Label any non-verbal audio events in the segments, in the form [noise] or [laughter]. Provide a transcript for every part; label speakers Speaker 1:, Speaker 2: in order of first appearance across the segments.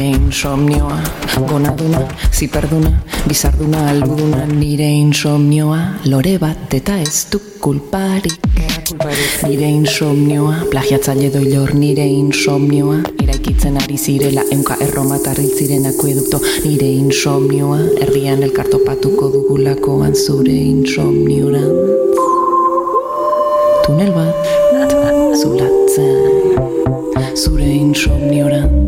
Speaker 1: nire insomnioa. Gonaduna, ziperduna, bizarduna, albuduna Nire insomnioa, lore bat eta ez du kulparik. Nire insomnioa, plagiatzaile doilor nire insomnioa. Eraikitzen ari zirela, eunka erromatarri ziren akuedukto. Nire insomnioa, herrian elkartopatuko dugulakoan zure insomniora. Tunel bat, zulatzen. Zure insomniora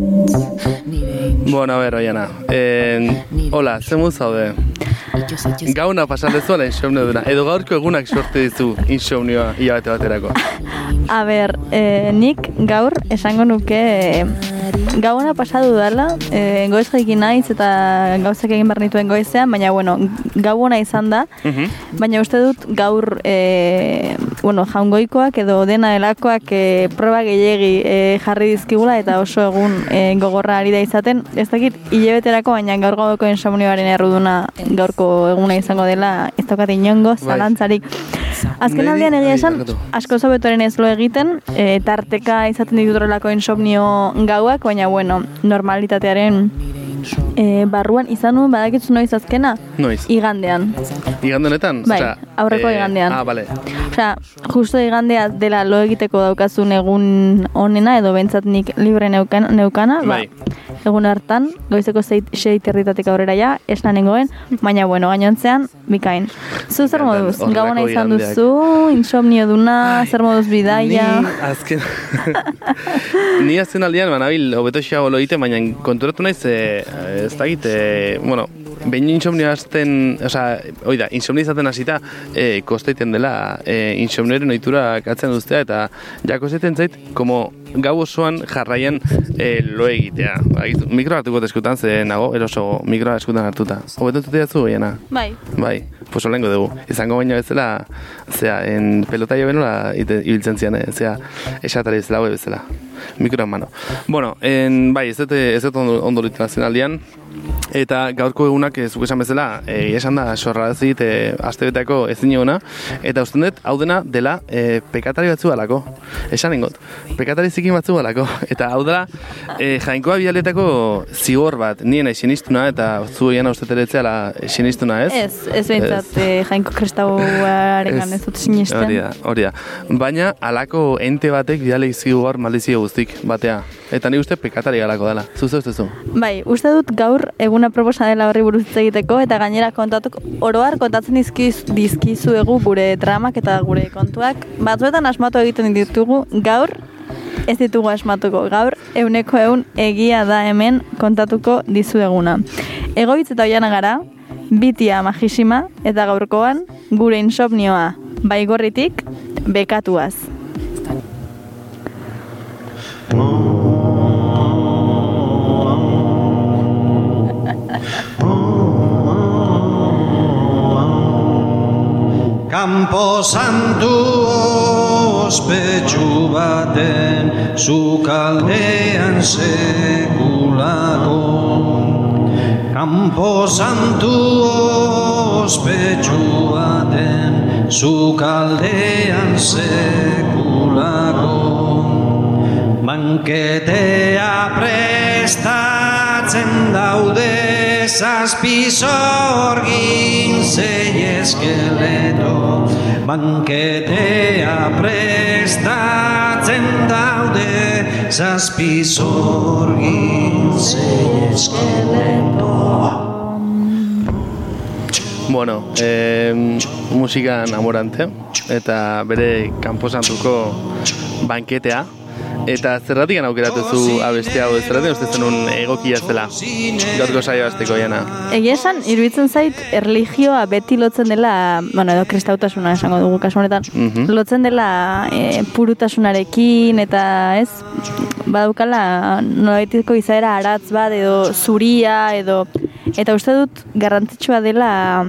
Speaker 2: Bueno, a ver, oiana. Eh, hola, ze mu zaude? Gauna pasan dezuela insomnio duna. Edo gaurko egunak sorte dizu insomnioa hilabete baterako.
Speaker 3: A ber, eh, nik gaur esango nuke eh, gauna pasadu dala, eh, goiz jaikin naiz eta gauzak egin behar nituen goizean, baina bueno, gau ona izan da, baina uste dut gaur eh, bueno, jaungoikoak edo dena delakoak eh, proba gehiegi eh, jarri dizkigula eta oso egun eh, gogorra ari da izaten. Ez dakit hilebeterako, baina gaur gaurko insomnioaren erruduna gaurko eguna izango dela ez daukat inongo zalantzarik. Azken aldean egia esan, asko zobetoren ez lo egiten, e, tarteka izaten ditutorrelako insomnio gauak, baina bueno, normalitatearen e, barruan izan nuen badakitzu noiz azkena?
Speaker 2: Noiz.
Speaker 3: Igandean.
Speaker 2: Igande honetan?
Speaker 3: Bai,
Speaker 2: Osea,
Speaker 3: aurreko
Speaker 2: eh,
Speaker 3: igandean.
Speaker 2: Ah, bale.
Speaker 3: Osea, justo igandea dela lo egiteko daukazun egun onena, edo bentsat nik libre neukan, neukana,
Speaker 2: Bai.
Speaker 3: ba, egun hartan, goizeko sei, sei territatik aurrera ja, esna nengoen, baina bueno, gainontzean, bikain. Zu zer moduz? Gabona izan duzu, insomnio duna, zer moduz bidaia?
Speaker 2: Ni azken... [laughs] Ni azken aldean, banabil, hobeto xago lo egiten, baina konturatu naiz, e, ez dakit, e, bueno, behin insomnio azten, osea, hoi da, insomnio izaten hasita, e, kostaiten dela, e, insomnioaren ohitura katzen duztea, eta ja kostaiten zait, como gau osoan jarraian e, lo egitea. Mikro hartuko eskutan, ze nago, eroso mikroa eskutan hartuta. Hobeto entzutea zu, Iana?
Speaker 3: Bai.
Speaker 2: Bai, pues olengo dugu. Izango baina bezala, zea, en pelota jo benola ibiltzen zian, eh? zea, esatari bezala, hau bezala. Mikroan mano. Bueno, en, bai, ez dut, ez dut ondo, ondo nazionaldian, eta gaurko egunak ez esan bezala, e, esan da, sorrarazit, e, astebeteko ezin eguna, eta usten dut, hau dena dela e, pekatari batzu alako. Esan ingot, pekatari zikin batzu alako. Eta hau dela, e, jainkoa bialetako zigor bat, nien sinistuna, eta zu egian uste teretzea sinistuna, ez?
Speaker 3: Ez, ez behintzat eh, jainko kristauaren ez dut sinisten.
Speaker 2: Hori da, hori da. Baina, alako ente batek bidale izkigu maldizio guztik batea. Eta ni uste pekatari galako dela. Zuzu ez duzu?
Speaker 3: Bai, uste dut gaur eguna proposa dela horri buruz egiteko eta gainera kontatuk oroar kontatzen dizkiz, dizkizuegu gure dramak eta gure kontuak. Batzuetan asmatu egiten ditugu gaur ez ditugu asmatuko. Gaur euneko eun egia da hemen kontatuko dizueguna. Egoitz eta oiana gara, bitia magisima eta gaurkoan gure insomnioa baigorritik bekatuaz.
Speaker 4: Campo Santu ospetsu baten Zukaldean sekulako Campo Santu ospetsu baten Zukaldean sekulako Banketea prestatzen daude Zazpi zorgin zein eskeleto. Banketea prestatzen daude Zazpi zorgin zein eskeleto
Speaker 2: Bueno, eh, musika amorante eta bere kanposantuko banketea. Eta zerratik aukeratu zu abesti hau, zerratik uste zenun egokia zela. Gaurko saio azteko jana.
Speaker 3: Egia esan, iruditzen zait, erlijioa beti lotzen dela, bueno, edo kristautasuna esango dugu kasu honetan,
Speaker 2: Mhm.
Speaker 3: lotzen dela e, purutasunarekin, eta ez, badaukala nolabaiteko izaera aratz bat, edo zuria, edo, eta uste dut garrantzitsua dela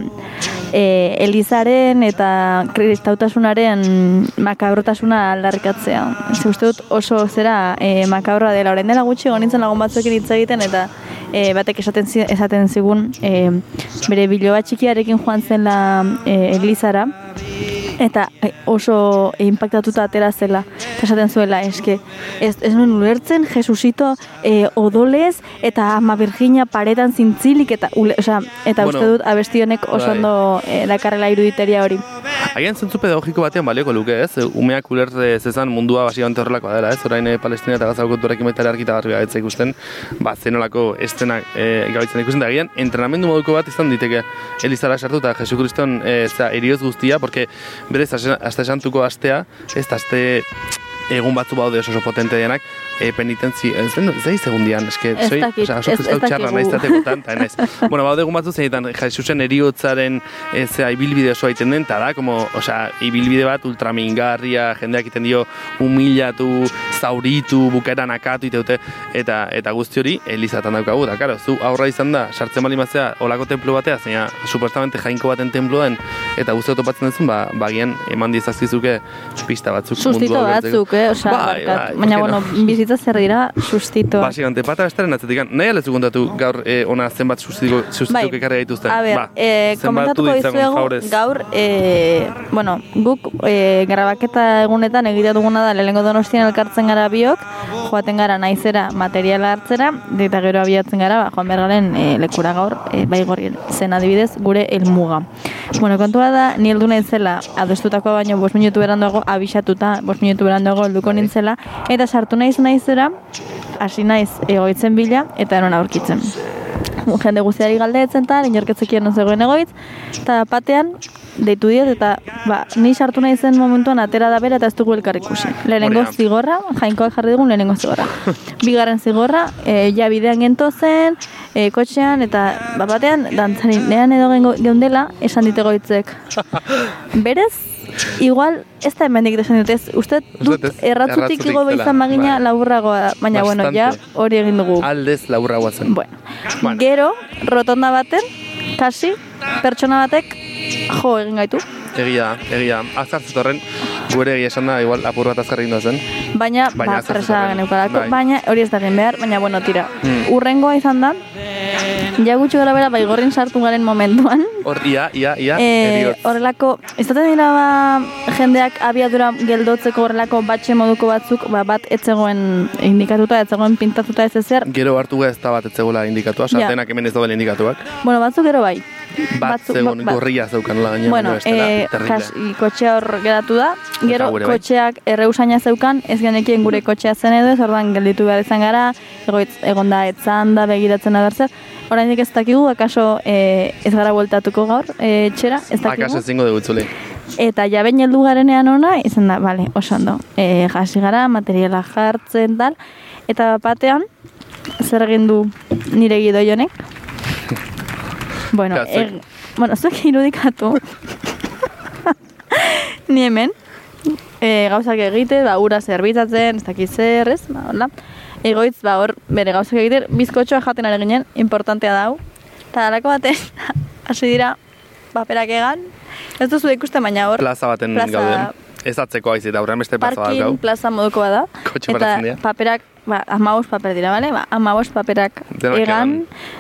Speaker 3: e, Elizaren eta kristautasunaren makabrotasuna aldarrikatzea. Ez uste dut oso zera e, makabroa dela. Orain dela gutxi gonintzen lagun batzuekin hitz egiten eta e, batek esaten, esaten zigun e, bere biloba txikiarekin joan zela e, Elizara eta e, oso impactatuta atera zela. Esaten zuela, eske, ez, ez nuen ulertzen, Jesusito e, odolez, eta ama Virginia paretan zintzilik, eta, ule, osea, eta
Speaker 2: Bueno,
Speaker 3: uste dut abesti honek oso
Speaker 2: bai.
Speaker 3: ondo e, dakarrela iruditeria hori.
Speaker 2: Agian zentzu pedagogiko batean balioko luke, ez? Umeak ulerte zezan mundua basikamente horrelakoa dela, ez? Orain eh, Palestina eta Gazako kulturekin baita garbi gaitza ikusten, ba, zenolako estenak e, gabitzen ikusten, da agian entrenamendu moduko bat izan diteke Elizara sartu eta Jesu Kriston e, za, erioz guztia, porque berez aste santuko astea, ez da aste egun batzu baude oso oso potente denak, e, penitentzi, ez den, ez da segundian, eske,
Speaker 3: Ez
Speaker 2: soy,
Speaker 3: dakit,
Speaker 2: osea, oso
Speaker 3: ez-
Speaker 2: kristau
Speaker 3: ez
Speaker 2: txarra
Speaker 3: dakigu.
Speaker 2: naiz zatekotan, eta naiz. bueno, baude egun batzu zeitan, Jesusen eriotzaren e, zea, ibilbide osoa egiten den, eta da, como, osea, ibilbide bat ultramingarria, jendeak egiten dio humilatu, zauritu, bukaeran akatu iteute, eta eta guzti hori elizatan daukagu, da, karo, zu aurra izan da, sartzen bali mazea, olako templu batea, zeina, supuestamente jainko baten temploen, eta guzti topatzen duzun, ba, bagian eman dizazkizuke pista batzuk
Speaker 3: Sustito
Speaker 2: ulertzeko.
Speaker 3: batzuk, eh?
Speaker 2: Bai,
Speaker 3: barkat.
Speaker 2: bai,
Speaker 3: baina,
Speaker 2: ¿por qué no?
Speaker 3: bueno, bizitza zer dira, sustito.
Speaker 2: Basikante, pata bestaren atzetik, nahi alezu kontatu gaur eh, ona zenbat sustituko, sustituko
Speaker 3: Bai,
Speaker 2: ekarri gaituzten.
Speaker 3: a ber,
Speaker 2: ba, zenbatu
Speaker 3: komentatuko dizuegu
Speaker 2: favorez.
Speaker 3: gaur, eh, bueno, guk eh, grabaketa egunetan egitea duguna da lehenengo donostian elkartzen gara biok, joaten gara naizera materiala hartzera, eta gero abiatzen gara, ba, joan behar garen eh, lekura gaur, eh, bai gorien, zen adibidez, gure helmuga. Bueno, kontua da, ni heldu naizela, adostutakoa baino bost minutu beranduago, abisatuta, bost minutu beranduago helduko nintzela, eta sartu naiz naizera, hasi naiz egoitzen bila, eta eron aurkitzen jende guztiari galdeetzen tal, inorketzekien non zegoen egoitz, eta batean deitu diot eta ba, ni sartu nahi zen momentuan atera da bera eta ez dugu elkar ikusi. Lehenengo zigorra, jainkoak jarri dugun lehenengo zigorra. Bigarren zigorra, e, ja bidean gento zen, e, kotxean, eta ba, batean dantzarinean edo gengo geundela esan dit egoitzek. [laughs] Berez, igual, ez da hemendik desan dut, ez, uste dut erratzutik igo
Speaker 2: zela,
Speaker 3: izan magina
Speaker 2: bai.
Speaker 3: laburragoa da, baina bueno, ja
Speaker 2: Bastante.
Speaker 3: hori egin dugu.
Speaker 2: Aldez laburragoa zen.
Speaker 3: Bueno,
Speaker 2: Bueno.
Speaker 3: gero, rotonda baten, kasi, pertsona batek, jo egin gaitu.
Speaker 2: Egia, da, egia. Azkar zetorren, gure egia esan da, igual apur bat azkar egin zen.
Speaker 3: Baina,
Speaker 2: Baina
Speaker 3: ba,
Speaker 2: azkar
Speaker 3: presa geneukalako,
Speaker 2: bai.
Speaker 3: baina hori ez da egin behar, baina bueno, tira.
Speaker 2: Hmm.
Speaker 3: Urrengoa izan da, ja gutxi gara bera baigorrin sartu garen momentuan,
Speaker 2: Hor, ia, ia, ia,
Speaker 3: Eh,
Speaker 2: eriotz.
Speaker 3: horrelako, izaten dira ba, jendeak abiadura geldotzeko horrelako batxe moduko batzuk, ba, bat etzegoen indikatuta, etzegoen pintatuta ez ezer.
Speaker 2: Gero hartu ez da bat etzegoela indikatua,
Speaker 3: Ja.
Speaker 2: sartenak hemen ez daudela indikatuak.
Speaker 3: Bueno, batzuk gero bai.
Speaker 2: Bat zegoen, gorria zeukan nola gaina.
Speaker 3: Bueno, eh, jas, kotxea hor geratu da, gero
Speaker 2: bai.
Speaker 3: kotxeak erreusaina zeukan, ez genekien gure kotxea zen edo, ez orduan gelditu behar izan gara, egoitz, egon da etzan da begiratzen da berzer. Oraindik ez dakigu, akaso eh, ez gara bueltatuko gaur, eh, etxera, ez dakigu.
Speaker 2: Akas ezingo dugu itzuli.
Speaker 3: Eta ja behin heldu garenean ona, izan da, bale, oso ondo. E, jasi gara, materiala jartzen, tal. Eta batean, zer egin du nire gidoi honek? Bueno, er, bueno, zuek irudikatu. Ni hemen, e, gauzak egite, ba, ura zerbitzatzen, ez dakit zer, ez, ba, hola. Egoitz, ba, hor, bere gauzak egite, bizkotxoa jaten ari ginen, importantea dau. Eta alako baten, [laughs] hasi dira, paperak egan, ez duzu ikusten baina hor,
Speaker 2: Plaza baten
Speaker 3: plaza-
Speaker 2: gauden. Ez atzeko haiz eta aurrean beste plaza bat
Speaker 3: parking
Speaker 2: gau.
Speaker 3: plaza modukoa da.
Speaker 2: Kotxe
Speaker 3: eta paperak, ba, amabost paper dira, bale? Ba, amabost paperak
Speaker 2: Denak
Speaker 3: egan.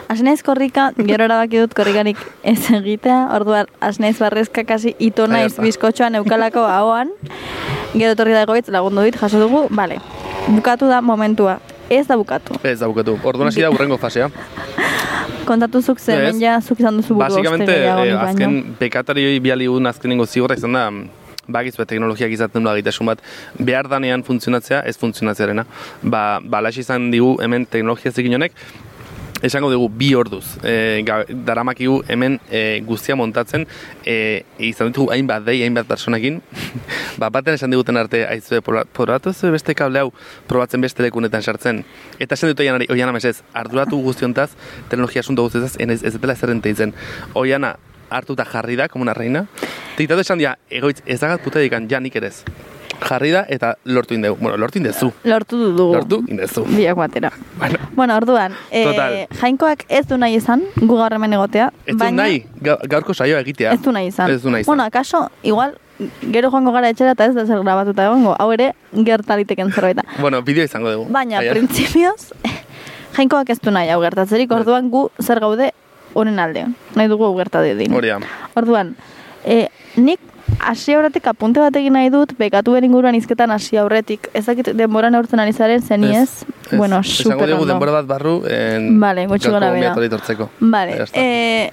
Speaker 3: Hasi naiz korrika, gero erabaki dut korrikarik ez egitea, orduan hasi naiz barrezka kasi ito
Speaker 2: Ai,
Speaker 3: naiz bizkotxoan eukalako ahoan. Gero etorri da egoitz, lagundu dit, jaso dugu, bale. Bukatu da momentua. Ez da bukatu.
Speaker 2: Ez da bukatu. Orduan hasi da urrengo fasea. [laughs]
Speaker 3: Kontatu zuk ze,
Speaker 2: Ez.
Speaker 3: hemen ja zuk izan duzu buru
Speaker 2: Basikamente, eh, azken bekatarioi bialigun azkenengo zigorra izan da, bagizu teknologiak izaten du agitasun bat, behar danean funtzionatzea, ez funtzionatzearena. Ba, balax izan digu hemen teknologia zekin honek, esango dugu bi orduz. E, daramakigu hemen e, guztia montatzen, e, izan ditugu hainbat dei, hainbat personekin, [laughs] ba, baten esan diguten arte, aizue, probatu zuen beste kable hau, probatzen beste lekunetan sartzen. Eta esan dut oianari, oiana mesez, arduratu guztiontaz, teknologia asunto guztietaz, ez, ez dela zer enteitzen. Oiana, hartu eta jarri da, como una reina. Tiktatu esan dia, egoitz, ez dagat puta dikan, ja nik erez. Jarri da eta lortu indegu. Bueno, lortu indezu.
Speaker 3: Lortu du dugu.
Speaker 2: Lortu indezu.
Speaker 3: Biak batera.
Speaker 2: Bueno,
Speaker 3: Bueno, orduan, e, jainkoak ez du nahi izan, gu gaur hemen egotea.
Speaker 2: ez du nahi, ga- gaurko saioa egitea.
Speaker 3: Ez du nahi izan.
Speaker 2: Ez du nahi izan.
Speaker 3: Bueno, akaso, igual, gero joango gara etxera eta ez da zer grabatuta egongo. Hau ere, gertaliteken zerbait da. [laughs]
Speaker 2: Bueno, bideo izango dugu.
Speaker 3: Baina,
Speaker 2: Aia.
Speaker 3: printzipioz, [laughs] jainkoak ez du nahi hau gertatzerik, orduan gu zer gaude honen alde. Nahi dugu hau gerta dedin.
Speaker 2: Hori da.
Speaker 3: Orduan, e, nik hasi aurretik apunte bat egin nahi dut, bekatuen inguruan izketan hasi aurretik. Ez dakit denbora neurtzen ari zaren, zen ez? Bueno,
Speaker 2: Esango
Speaker 3: super ondo.
Speaker 2: denbora bat barru, en,
Speaker 3: Vale, gutxi gora bera. Vale,
Speaker 2: Ya está.
Speaker 3: e,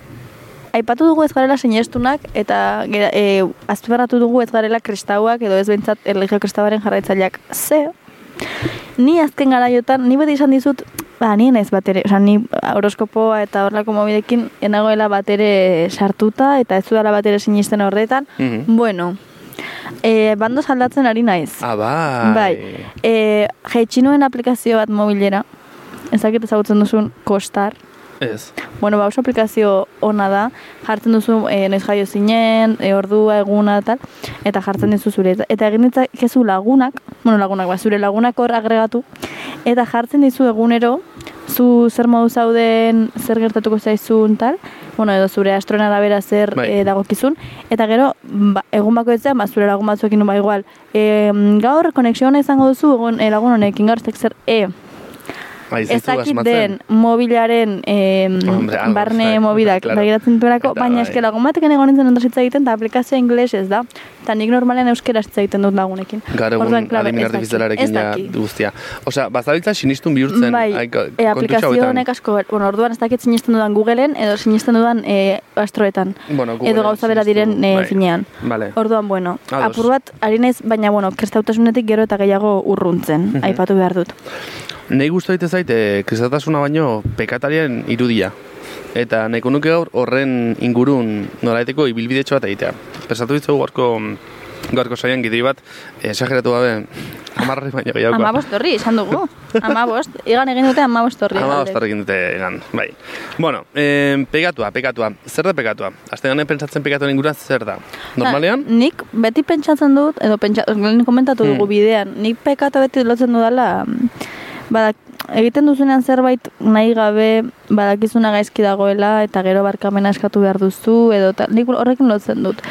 Speaker 3: aipatu dugu ez garela sinestunak, eta gera- e, azpimarratu dugu ez garela kristauak, edo ez behintzat erligio kristauaren jarraitzaileak. Ze, ni azken garaiotan, ni beti izan dizut, ba, ni naiz bat ere, oza, ni horoskopoa eta horlako mobidekin enagoela bat ere sartuta, eta ez dudala bat ere sinisten horretan.
Speaker 2: Mhm.
Speaker 3: Bueno, e, bando aldatzen ari naiz.
Speaker 2: Ah, bai.
Speaker 3: Bai, e, aplikazio bat mobilera, ezakit ezagutzen duzun kostar.
Speaker 2: Ez.
Speaker 3: Bueno, ba, oso aplikazio ona da, jartzen duzu e, noiz jaio zinen, e, ordua, eguna, tal, eta jartzen dizu zure. Eta, eta egin ditzakezu lagunak, bueno, lagunak, ba, zure lagunak hor agregatu, eta jartzen dizu egunero, zu zer modu zauden, zer gertatuko zaizun, tal, bueno, edo zure astroen arabera zer
Speaker 2: Bai.
Speaker 3: e, dagokizun, eta gero, ba, egun bakoitzean, ba, zure lagun batzuekin, ba, igual, e, gaur konexio ona izango duzu, egun, e, lagun honekin, gaur zer, e, ez
Speaker 2: zaitu
Speaker 3: dakit den mobilaren eh,
Speaker 2: Hombre, algo,
Speaker 3: barne
Speaker 2: bai,
Speaker 3: mobidak
Speaker 2: claro.
Speaker 3: begiratzen dutelako,
Speaker 2: Eta
Speaker 3: baina
Speaker 2: bai.
Speaker 3: eske lagun egon nintzen ondo egiten, eta aplikazioa ingelesez da. Eta nik normalean euskera hitz egiten dut lagunekin.
Speaker 2: Gaur egun adimen
Speaker 3: ez daki,
Speaker 2: artifizialarekin
Speaker 3: ez
Speaker 2: ja guztia. Osea, bazabiltza sinistun bihurtzen.
Speaker 3: Bai,
Speaker 2: ai,
Speaker 3: e, aplikazio honek asko, bueno, orduan ez dakit sinisten dudan Googleen, edo sinisten dudan e, astroetan.
Speaker 2: Bueno, Googleen
Speaker 3: edo gauza bera diren e,
Speaker 2: bai.
Speaker 3: finean.
Speaker 2: Vale.
Speaker 3: Orduan, bueno,
Speaker 2: Ados.
Speaker 3: apur bat, ari naiz, baina, bueno, kristautasunetik gero eta gehiago urruntzen,
Speaker 2: Mhm.
Speaker 3: aipatu behar dut.
Speaker 2: Nei gustu daite zait, eh, kristatasuna baino pekatarien irudia. Eta nahiko nuke gaur horren ingurun nolaiteko ibilbidetxo bat egitea. Pensatu ditzu gaurko gaurko saian gidei bat, esageratu gabe, amarri baino gehiago.
Speaker 3: Amabost horri, esan dugu. [laughs] Amabost, igan egin dute amabost horri.
Speaker 2: Ama
Speaker 3: galde.
Speaker 2: ostarrekin dute egan, bai. Bueno, eh, pegatua, pegatua. Zer da pegatua? Azte ganen pentsatzen pegatuen inguruan zer da? Normalean?
Speaker 3: Na, nik beti pentsatzen dut, edo pentsa, lehen komentatu dugu
Speaker 2: Hmm.
Speaker 3: bidean, nik pekata beti lotzen dudala, badak, egiten duzunean zerbait nahi gabe, badakizuna gaizki dagoela, eta gero barkamena eskatu behar duzu, edo tal, nik horrekin lotzen dut.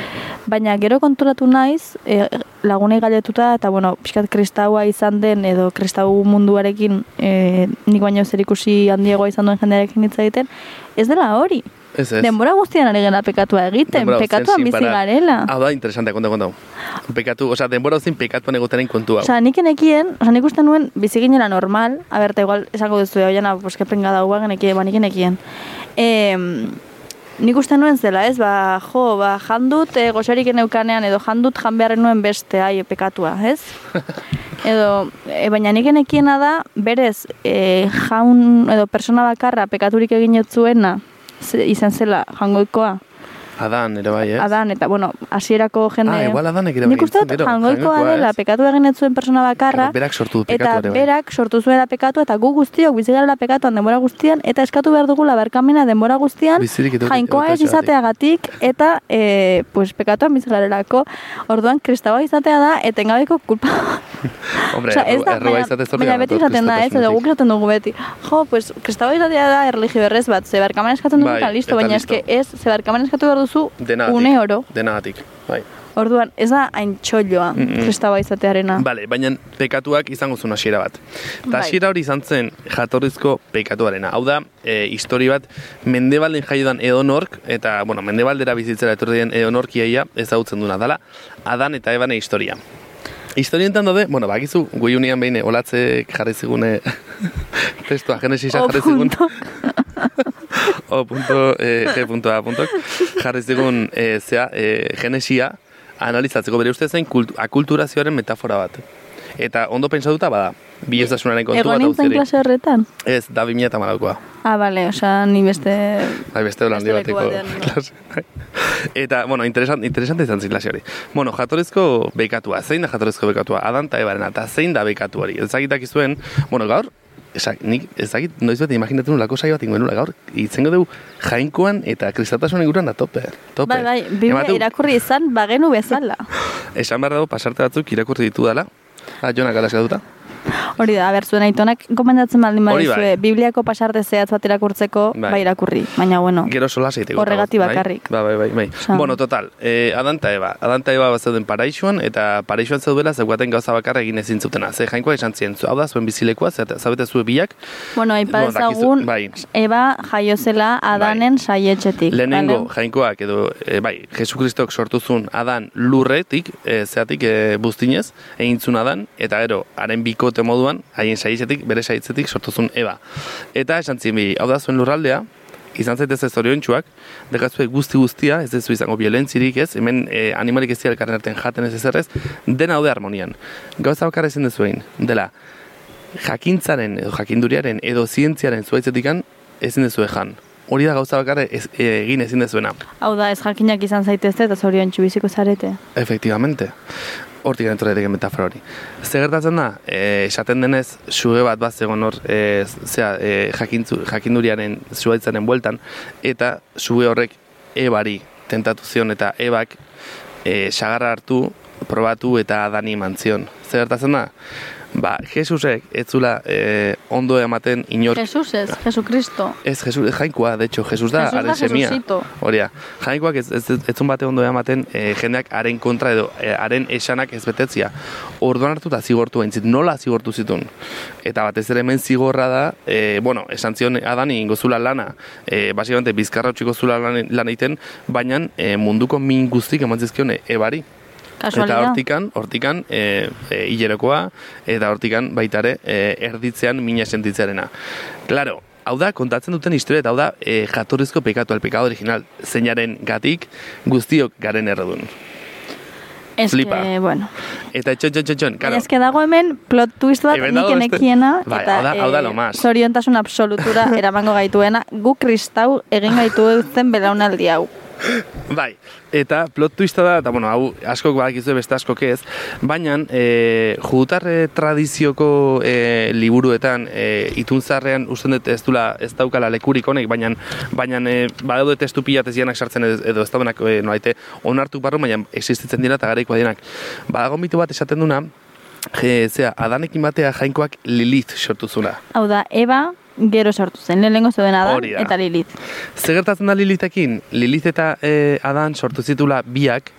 Speaker 3: Baina gero konturatu naiz, e, lagunei galetuta, eta bueno, pixkat kristaua izan den, edo kristau munduarekin, e, nik baino zer ikusi handiagoa izan duen jendearekin hitz egiten, ez dela hori.
Speaker 2: Ez ez.
Speaker 3: Denbora guztian ari gara pekatua egiten,
Speaker 2: Denbora
Speaker 3: pekatuan bizi
Speaker 2: sin parar.
Speaker 3: garela.
Speaker 2: Hau da, interesante, konta, konta. Pekatu, osea, denbora uzin pekatuan egotenen kontu hau.
Speaker 3: Osa, nik enekien, osa, nik uste nuen bizi ginela normal, a ber, igual esango duzu, jana, pues, keprenga dagoa genekien, ba, nik enekien. E, nik uste nuen zela, ez, ba, jo, ba, jandut, e, goxorik eneukanean, edo jandut jan beharren nuen beste, ai, pekatua, ez? [laughs] edo, e, baina nik enekiena da, berez, e, jaun, edo persona bakarra pekaturik egin zuena, ze, izan zela jangoikoa,
Speaker 2: Adan, ere bai, ez?
Speaker 3: Adan, eta, bueno, hasierako jende...
Speaker 2: Ah, igual Adanek ere
Speaker 3: Nik
Speaker 2: bai
Speaker 3: uste dut
Speaker 2: gintzen, gero,
Speaker 3: jangoikoa dela, pekatu egin ez zuen persona bakarra,
Speaker 2: Claro, berak sortu du
Speaker 3: eta
Speaker 2: pekatua ere bai.
Speaker 3: berak sortu zuela pekatu, eta gu guztiok bizi garela pekatuan denbora guztian, eta eskatu behar dugula barkamena denbora guztian, jainkoa ez izateagatik, eta, e, pues, pekatuan bizi garelako, orduan, kristaua izatea da, etengabeko kulpa. [laughs]
Speaker 2: Hombre,
Speaker 3: Osea, ez da,
Speaker 2: errua izatez
Speaker 3: baina beti izaten da, ez, edo guk esaten dugu beti. Jo, pues, kristaua izatea da erlijio berrez bat, ze barkamena eskatzen dugu
Speaker 2: Bai,
Speaker 3: eta listo,
Speaker 2: eta
Speaker 3: baina eske ez, ze barkamena eskatu behar duzu
Speaker 2: Denagatik.
Speaker 3: une oro.
Speaker 2: Denagatik, bai.
Speaker 3: Orduan, ez da hain txolloa
Speaker 2: Mm, mm.
Speaker 3: izatearena.
Speaker 2: Bale, baina pekatuak izango zuen hasiera bat. Eta
Speaker 3: Bai.
Speaker 2: hasiera hori izan zen jatorrizko pekatuarena. Hau da, e, histori bat, mendebalden jaiodan edonork, eta, bueno, mendebaldera bizitzera etorri den edonork iaia ezagutzen duna dala, Adan eta Ebane historia. Historientan daude, bueno, bakizu, gui unian behin olatze jarri zigune testua, genesisa jarri zigun. [laughs] [laughs] [laughs] o punto, eh, g punto a punto, jarri zigun, eh, zea, eh, genesia, analizatzeko bere ustez zain kult, akulturazioaren metafora bat. Eta ondo pentsatuta bada, bi ez dasunaren kontu
Speaker 3: Egon
Speaker 2: bat
Speaker 3: nintzen
Speaker 2: auziri.
Speaker 3: klase horretan?
Speaker 2: Ez, da bi eta malaukoa.
Speaker 3: Ah, bale, osea, ni beste...
Speaker 2: Bai, beste holandi
Speaker 3: leku
Speaker 2: bateko [laughs] klase. Eta, bueno, interesante, interesante izan zen klase hori. Bueno, jatorezko bekatua, zein da jatorezko bekatua? Adan eta ebarena, eta zein da bekatu hori? Ezagitak izuen, bueno, gaur, Esak, nik ezagit noiz bat imaginatzen nulako saio bat ingoen nula gaur, itzengo dugu jainkoan eta kristatasun inguruan da tope. tope.
Speaker 3: Bai, bai, biblia
Speaker 2: Ematu-
Speaker 3: irakurri izan bagenu bezala. [laughs]
Speaker 2: Esan behar dago pasarte batzuk irakurri ditu dala. Ah, jonak alaskatuta.
Speaker 3: Hori da, aber, zuen aitonak gomendatzen baldin badizue,
Speaker 2: bai.
Speaker 3: Bibliako pasarte zehatz bat irakurtzeko,
Speaker 2: Bai.
Speaker 3: bai irakurri. Baina, bueno,
Speaker 2: Gero sola zeiteko.
Speaker 3: Horregatik
Speaker 2: bai?
Speaker 3: bakarrik.
Speaker 2: Bai, bai, bai. bai.
Speaker 3: Osa-
Speaker 2: Bueno, total, eh, Adan eta Eba. Adan eta Eba bat zeuden paraixuan, eta paraixuan zeudela zeugaten gauza bakarra egin ezin zutena. Ze jainkoa esan zien, hau da, zuen bizilekua, ze- zabete zue biak,
Speaker 3: bueno, aipa
Speaker 2: Bueno, dakizu-
Speaker 3: dezagun,
Speaker 2: bai.
Speaker 3: Eba jaiozela Adanen saietxetik.
Speaker 2: Lehenengo
Speaker 3: bale?
Speaker 2: jainkoak edo e, bai, Jesukristok sortu zuen Adan lurretik, e, zeatik e, buztinez, egin zuen Adan, eta gero, haren bikote moduan, haien saitzetik, bere saitzetik sortu zuen Eba. Eta esan zien bi, hau da zuen lurraldea, izan zaitez ez zoriontsuak, dekazue guzti guztia, ez dezu izango violentzirik ez, hemen e, animalik ez elkarren artean jaten ez ezerrez, dena haude harmonian. Gauza bakarra ezin dezu egin, dela, jakintzaren edo jakinduriaren edo zientziaren zuaitzetikan ezin dezu jan. Hori da gauza bakarra ez, e, egin ezin dezuena.
Speaker 3: Hau da, ez jakinak izan zaitezte eta zorion biziko zarete.
Speaker 2: Efectivamente. Hortik entorra daiteke metafora hori. Zer gertatzen da, e, esaten denez, suge bat bat zegoen hor, e, zera, e, jakintzu, jakinduriaren zuaitzaren bueltan, eta suge horrek ebari tentatu zion, eta ebak e, sagarra hartu, probatu eta adani eman zion. Zer gertatzen da? Ba, Jesusek ez zula e, ondo ematen inor
Speaker 3: Jesus ez, Jesucristo.
Speaker 2: Ez, Jesus, jainkoa, de hecho, Jesus da,
Speaker 3: Jesus
Speaker 2: haren semia. Horia, jainkoak ez, ez, etzun bate ondo ematen e, jendeak haren kontra edo e, haren esanak ez betetzia. Orduan hartu eta zigortu haintzit, nola zigortu zitun. Eta batez ere hemen zigorra da, e, bueno, esan zion adani ingozula lana, e, basikamente bizkarra utxiko zula lan, lan egiten, baina e, munduko min guztik eman zizkion e, ebari. Eta hortikan, hortikan, e, e, hilerokoa, eta hortikan baitare e, erditzean mina sentitzearena. Claro, hau da, kontatzen duten historia, eta hau da, e, jatorrizko pekatu, el pekado original, zeinaren gatik guztiok garen erredun.
Speaker 3: Ez
Speaker 2: flipa.
Speaker 3: que, bueno.
Speaker 2: Eta txon, txon, txon, txon, claro,
Speaker 3: ez que dago hemen plot twist bat
Speaker 2: Hemen
Speaker 3: nik enekiena
Speaker 2: Bai,
Speaker 3: eta
Speaker 2: hau da- hau da
Speaker 3: eh,
Speaker 2: lo más.
Speaker 3: zoriontasun absolutura [laughs] eramango gaituena gu kristau egin gaitu zen belaunaldi hau.
Speaker 2: Bai, eta plot twista da, eta bueno, hau askok badakizue beste askok ez, baina e, judutarre tradizioko e, liburuetan e, itunzarrean usten dut ez dula ez daukala lekurik honek, baina baina e, badaude testu pila tezianak sartzen edo, ez daudenak e, nolaite onartu barru, baina existitzen dira eta garaikoa dinak. Badago mitu bat esaten duna, e, zera, adanekin batea jainkoak Lilith sortu zuna.
Speaker 3: Hau da, Eba gero sortu zen, lehenengo zeuden Adan eta Lilith.
Speaker 2: Zer gertatzen da Lilitekin? Lilith eta e, Adan sortu zitula biak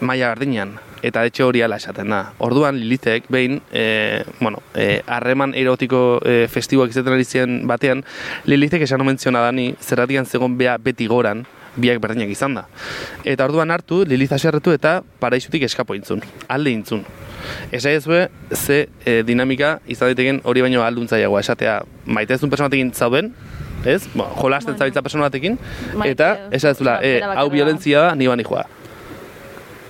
Speaker 2: maila berdinean. Eta hecho hori ala esaten da. Orduan Lilithek behin, e, bueno, e, harreman erotiko e, festiboak izaten ari batean, Lilithek esan omen zion Adani, zerratian zegon bea beti goran, biak berdinak izan da. Eta orduan hartu, Lilith aserretu eta paraisutik eskapo intzun, alde intzun. Esa ezue, ze e, dinamika izan daiteken hori baino alduntzaiagoa esatea maitezun persona batekin zauden, ez? Bo, jolasten
Speaker 3: Bueno.
Speaker 2: zabiltza persona batekin,
Speaker 3: Maite-
Speaker 2: eta esa ez e, hau violentzia da, ni bani joa.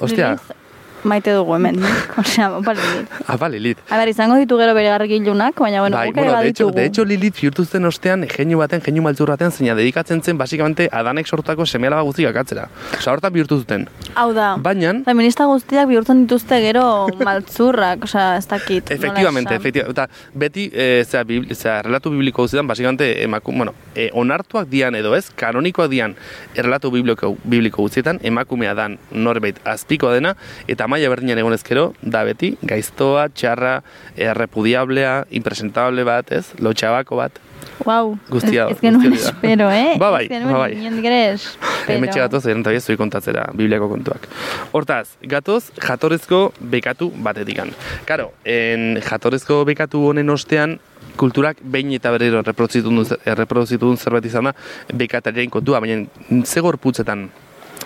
Speaker 2: Ostia,
Speaker 3: Lilith maite dugu hemen. [laughs] Osea, opa Lilith.
Speaker 2: apa Lilith.
Speaker 3: A ber, izango ditu gero bere gargilunak, baina bueno,
Speaker 2: bai, bueno, de hecho, de hecho Lilith bihurtu zen ostean jeinu baten, jeinu maltzur baten, zeina dedikatzen zen, basikamente, Adanek sortutako seme alaba guztiak akatzera. Osa, hortan bihurtu zuten.
Speaker 3: Hau da,
Speaker 2: Baina,
Speaker 3: feminista guztiak bihurtzen dituzte gero maltzurrak, osea, ez dakit.
Speaker 2: Efectivamente, efectivamente. Eta beti, e, zera, bibli, zera, relatu bibliko guztietan, basikamente, emaku, bueno, e, onartuak dian edo ez, kanonikoak dian errelatu bibliko, bibliko guztietan, emakumea dan norbait azpikoa dena, eta maila berdinan egon ezkero, da beti, gaiztoa, txarra, e, repudiablea, impresentable bat, ez, lotxabako bat.
Speaker 3: Wow,
Speaker 2: Guztia-
Speaker 3: ez, ez genuen espero, eh? [laughs]
Speaker 2: Ba bai,
Speaker 3: ez genuen
Speaker 2: ba bai.
Speaker 3: ere espero.
Speaker 2: Hemetxe gatoz, egin eta zui kontatzera, bibliako kontuak. Hortaz, gatoz, jatorrezko bekatu batetikan. Karo, en jatorezko bekatu honen ostean, kulturak behin eta berriro duen zerbait izan da, bekatariaren kontua, baina ze gorputzetan,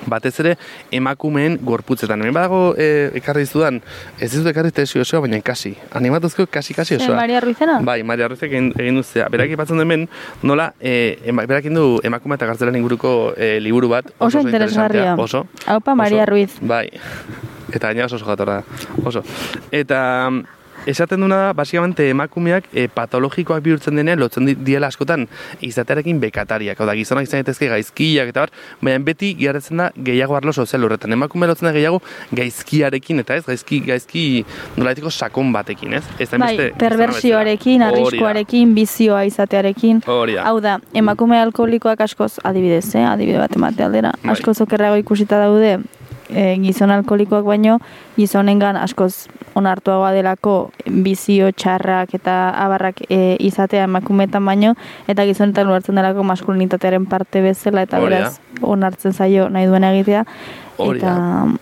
Speaker 2: batez ere emakumeen gorputzetan. Hemen badago e, ekarri zudan, ez ez du ekarri tesi osoa, baina kasi. Animatuzko kasi-kasi osoa.
Speaker 3: Maria Ruizena?
Speaker 2: Bai, Maria Ruizek egin, egin duzea. Berak ipatzen hemen, nola, e, berak du emakume eta gartzelan inguruko e, liburu bat.
Speaker 3: Oso interesgarria.
Speaker 2: interesantea, Oso.
Speaker 3: Haupa Maria
Speaker 2: oso.
Speaker 3: Ruiz.
Speaker 2: Bai. Eta gaina oso oso jatorra. Oso. Eta esaten duna da, basikamente emakumeak e, patologikoak bihurtzen denean lotzen di- diela askotan izatearekin bekatariak. Hau da, gizonak izan daitezke gaizkiak eta bar, baina beti geratzen da gehiago arlo sozial horretan. Emakume lotzen da gehiago gaizkiarekin eta ez, gaizki, gaizki nolaiteko sakon batekin, ez? Ez
Speaker 3: Bai,
Speaker 2: beste
Speaker 3: perversioarekin, arriskuarekin, bizioa izatearekin.
Speaker 2: Hori da.
Speaker 3: Hau da, emakume alkoholikoak askoz, adibidez, eh? adibide bat emate aldera,
Speaker 2: Bai.
Speaker 3: askoz okerrago ikusita daude e, gizon alkoholikoak baino gizonengan askoz onartuagoa delako bizio txarrak eta abarrak e, izatea emakumeetan baino eta gizonetan ulertzen delako maskulinitatearen parte bezala eta
Speaker 2: Hori da.
Speaker 3: beraz onartzen zaio nahi duen egitea
Speaker 2: Hori
Speaker 3: eta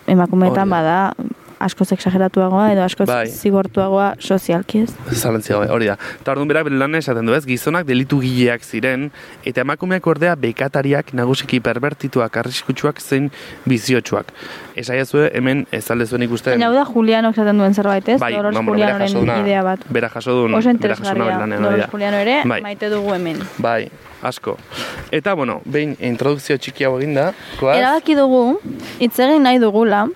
Speaker 3: emakumeetan
Speaker 2: Hori da.
Speaker 3: bada askoz exageratuagoa edo askoz
Speaker 2: Bai.
Speaker 3: zigortuagoa sozialki ez.
Speaker 2: Zalantzia hori da. Eta orduan berak bere lan esaten du ez, gizonak delitu gileak ziren, eta emakumeak ordea bekatariak nagusiki perbertituak, arriskutsuak zein biziotsuak. Esaiazue hemen ez alde zuen ikusten.
Speaker 3: Baina hau da Juliano esaten duen zerbait ez,
Speaker 2: bai,
Speaker 3: Dolores
Speaker 2: bera
Speaker 3: Julianoren
Speaker 2: jaso duna-
Speaker 3: idea bat.
Speaker 2: Bera jaso duen,
Speaker 3: Oso
Speaker 2: bera jaso duna bere hori
Speaker 3: Dolores. Juliano ere,
Speaker 2: Bai.
Speaker 3: maite dugu hemen.
Speaker 2: Bai, asko. Eta, bueno, behin introdukzio txiki hau eginda, koaz,
Speaker 3: Erabaki dugu, hitz egin nahi dugula,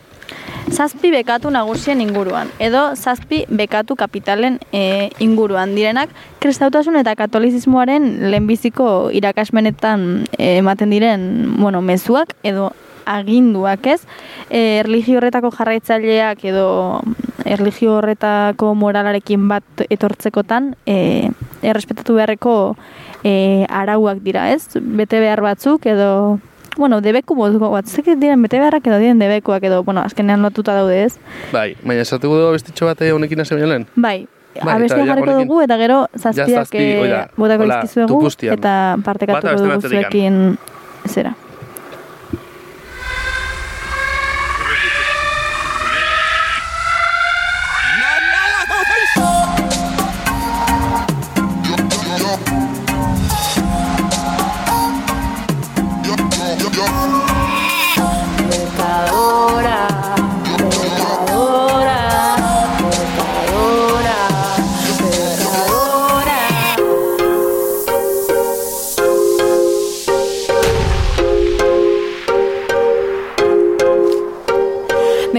Speaker 3: zazpi bekatu nagusien inguruan, edo zazpi bekatu kapitalen e, inguruan. Direnak, kristautasun eta katolizismoaren lehenbiziko irakasmenetan e, ematen diren, bueno, mezuak edo aginduak ez, e, erlijio horretako jarraitzaileak edo erlijio horretako moralarekin bat etortzekotan e, errespetatu beharreko e, arauak dira ez, bete behar batzuk edo bueno, debeku bozgo bat, zek diren bete beharrak edo diren debekuak edo, bueno, azkenean lotuta daude ez.
Speaker 2: bai, baina esatuko dugu bestitxo bate honekin hasi baino lehen?
Speaker 3: Bai,
Speaker 2: Bai,
Speaker 3: abestia
Speaker 2: ja
Speaker 3: jarriko dugu eta gero zazpiak
Speaker 2: zazpi, hoi da.
Speaker 3: eh, botako
Speaker 2: tupustian.
Speaker 3: eta partekatuko dugu zuekin zera.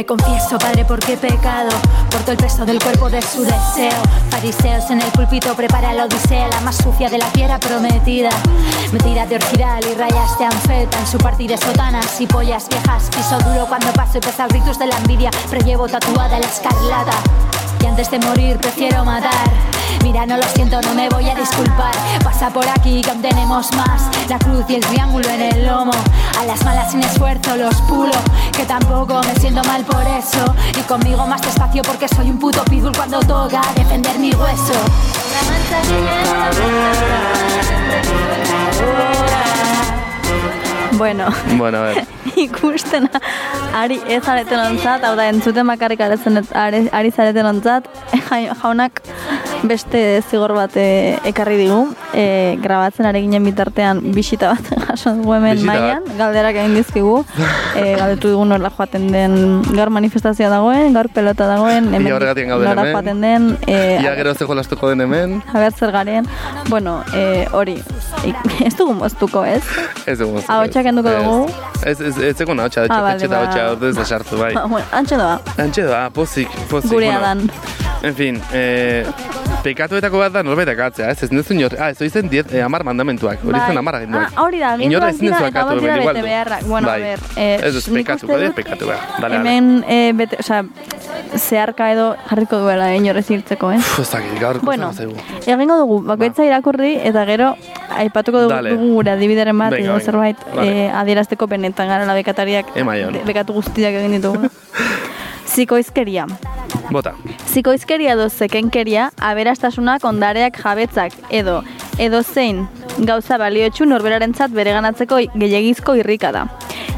Speaker 5: Me confieso, Padre, porque he pecado. Porto el peso del cuerpo de su deseo. Fariseos en el púlpito prepara la odisea, la más sucia de la tierra prometida. Mentira de orquidal y rayas de anfeta en su partida sotanas y pollas viejas. Piso duro cuando paso y pesa gritos de la envidia, pero llevo tatuada la escarlata. Y antes de morir prefiero matar. Mira, no lo siento, no me voy a disculpar. Pasa por aquí que aún tenemos más. La cruz y el triángulo en el lomo. A las malas sin esfuerzo los pulo. Que tampoco me siento mal por eso. Y conmigo más despacio porque soy un puto pitbull cuando toca defender mi hueso.
Speaker 3: Bueno, [laughs]
Speaker 2: Bueno, a ver. [laughs]
Speaker 3: ikusten ari ez areten ontzat, hau da entzuten bakarrik are, ari zareten ontzat, [laughs] ja- jaunak beste zigor bat eh, ekarri digu, e, grabatzen ari ginen bitartean bisita bat jaso dugu hemen mailan, galderak egin dizkigu, e, galdetu dugu nola joaten den gaur manifestazioa dagoen, gaur pelota dagoen, hemen
Speaker 2: hemen.
Speaker 3: joaten den, e,
Speaker 2: Ia gero ze jolastuko den hemen,
Speaker 3: haber zer garen, bueno, e, hori, ik- ez dugu moztuko, ez?
Speaker 2: ez dugu. moztuko.
Speaker 3: Kenduko
Speaker 2: Ez.
Speaker 3: dugu?
Speaker 2: Ez, ez, ez zegoen ahotsa,
Speaker 3: Ah, bale,
Speaker 2: etxe eta
Speaker 3: ba.
Speaker 2: ahotsa ordez esartu, bai.
Speaker 3: Ba, bueno, antxe doa,
Speaker 2: Antxe da, pozik, pozik.
Speaker 3: gurea
Speaker 2: bueno.
Speaker 3: dan.
Speaker 2: En fin, eh, pekatuetako bat da norbait akatzea, ez? Ez duzu inor, ah, ez izen diet, eh, amar mandamentuak, hori
Speaker 3: Bai.
Speaker 2: zen amar aginduak.
Speaker 3: Ah, hori da,
Speaker 2: ezin
Speaker 3: dira eta bat dira bete beharrak. Bueno,
Speaker 2: bai.
Speaker 3: a ber, eh,
Speaker 2: ez
Speaker 3: nik
Speaker 2: pekatu, bade,
Speaker 3: dut
Speaker 2: pekatu behar. Dale, dale.
Speaker 3: Hemen, eh, bete, osea, zeharka edo jarriko duela inorez hiltzeko, eh?
Speaker 2: Puf, ez dakit, gaur
Speaker 3: Bueno,
Speaker 2: zaigu.
Speaker 3: egingo dugu, bakoitza irakurri eta gero aipatuko dugu, dugu gure adibideren bat edo zerbait
Speaker 2: Vale.
Speaker 3: Adierazteko benetan garela bekatariak
Speaker 2: Emaion.
Speaker 3: de- bekatu guztiak egin ditugu. [laughs] Zikoizkeria.
Speaker 2: Bota.
Speaker 3: Zikoizkeria edo zekenkeria, aberastasunak ondareak jabetzak edo edo zein gauza baliotsu norberarentzat bereganatzeko gehiagizko irrika da.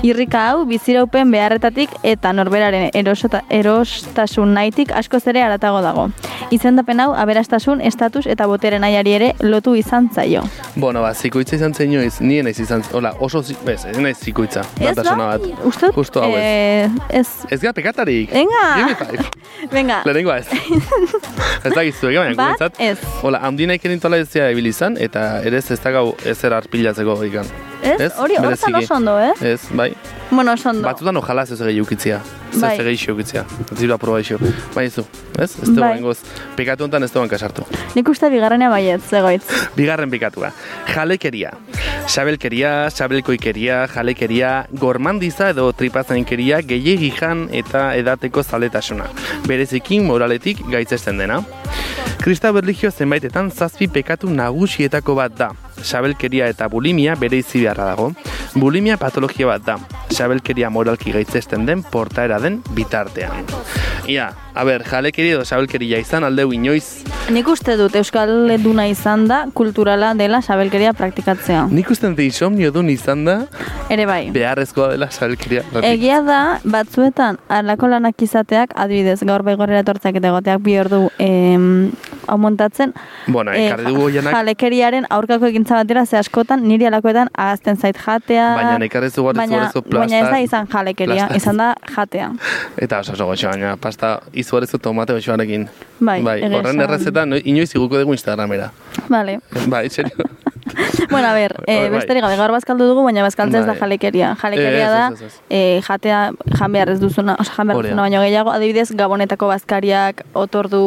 Speaker 3: Irrika hau biziraupen beharretatik eta norberaren erosota, erostasun nahitik askoz ere aratago dago. Izendapen hau aberastasun, estatus eta botere nahiari ere lotu izan zaio.
Speaker 2: Bueno, ba, zikoitza izan zen inoiz, nien ez izan, hola, oso, zi- ez, naiz zikoitza,
Speaker 3: Ez da?
Speaker 2: bat.
Speaker 3: Uste?
Speaker 2: Justo hau ez.
Speaker 3: Eh, ez.
Speaker 2: Ez gara pekatarik.
Speaker 3: Venga! [laughs] Venga.
Speaker 2: Lehenengoa ez. [laughs] ez da gizu, egia baina, guretzat.
Speaker 3: ez.
Speaker 2: Hola, handina iken intola ez zea ibili izan, eta ere ez da gau ezer arpilatzeko ikan.
Speaker 3: Ez? Hori hortan
Speaker 2: Bereziki.
Speaker 3: oso ondo, eh?
Speaker 2: Ez, bai.
Speaker 3: Bueno, oso ondo.
Speaker 2: Batzutan ojalá ez gehi ukitzia. Ez
Speaker 3: Bai.
Speaker 2: ez gehi ukitzia. Ez ziru aproba iso. Bai. Ez? Ez dugu
Speaker 3: Bai.
Speaker 2: bengoz. Pekatu honetan ez dugu kasartu.
Speaker 3: Nik uste bigarrenea baiet, zegoitz. [laughs]
Speaker 2: Bigarren pikatua. Jalekeria. Sabelkeria, sabelkoikeria, jalekeria, gormandiza edo tripazainkeria gehiegi jan eta edateko zaletasuna. Berezikin moraletik gaitzesten dena. Kristau erlijio zenbaitetan zazpi pekatu nagusietako bat da. Sabelkeria eta bulimia bere izi beharra dago. Bulimia patologia bat da, sabelkeria moralki gaitzesten den portaera den bitartean. Ia, a ber, jalekeri edo sabelkeria izan aldeu inoiz,
Speaker 3: Nik uste dut Euskal Eduna izan da kulturala dela sabelkeria praktikatzea.
Speaker 2: nik usten dut insomnio dun izan da,
Speaker 3: Ere bai.
Speaker 2: beharrezkoa dela sabelkeria.
Speaker 3: Egia da, batzuetan, alako lanak izateak, adibidez, gaur baigorrera etortzak eta egoteak bi ordu em, hau montatzen,
Speaker 2: Bueno,
Speaker 3: eh,
Speaker 2: ekarri dugu hoianak,
Speaker 3: jalekeriaren aurkako ekintza batera, ze askotan, niri alakoetan ahazten zait jatea,
Speaker 2: baina dugu bat
Speaker 3: baina,
Speaker 2: izugarrizko
Speaker 3: baina ez da
Speaker 2: plasta,
Speaker 3: izan jalekeria,
Speaker 2: plasta.
Speaker 3: izan da jatea. [laughs]
Speaker 2: eta oso oso goxo, baina pasta izugarrizko tomate goxoarekin.
Speaker 3: Bai,
Speaker 2: bai horren errezeta no- inoiz iguko dugu Instagramera.
Speaker 3: Vale.
Speaker 2: Bai, serio. [laughs] [laughs]
Speaker 3: bueno, a ber,
Speaker 2: Bai,
Speaker 3: e,
Speaker 2: bai.
Speaker 3: besterik gabe, gaur bazkaldu dugu, baina bazkaltzea ez da
Speaker 2: Bai.
Speaker 3: jalekeria. Jalekeria da, e, jatea jan behar ez duzuna, oza, jan behar duzuna baino gehiago, adibidez, gabonetako bazkariak, otordu,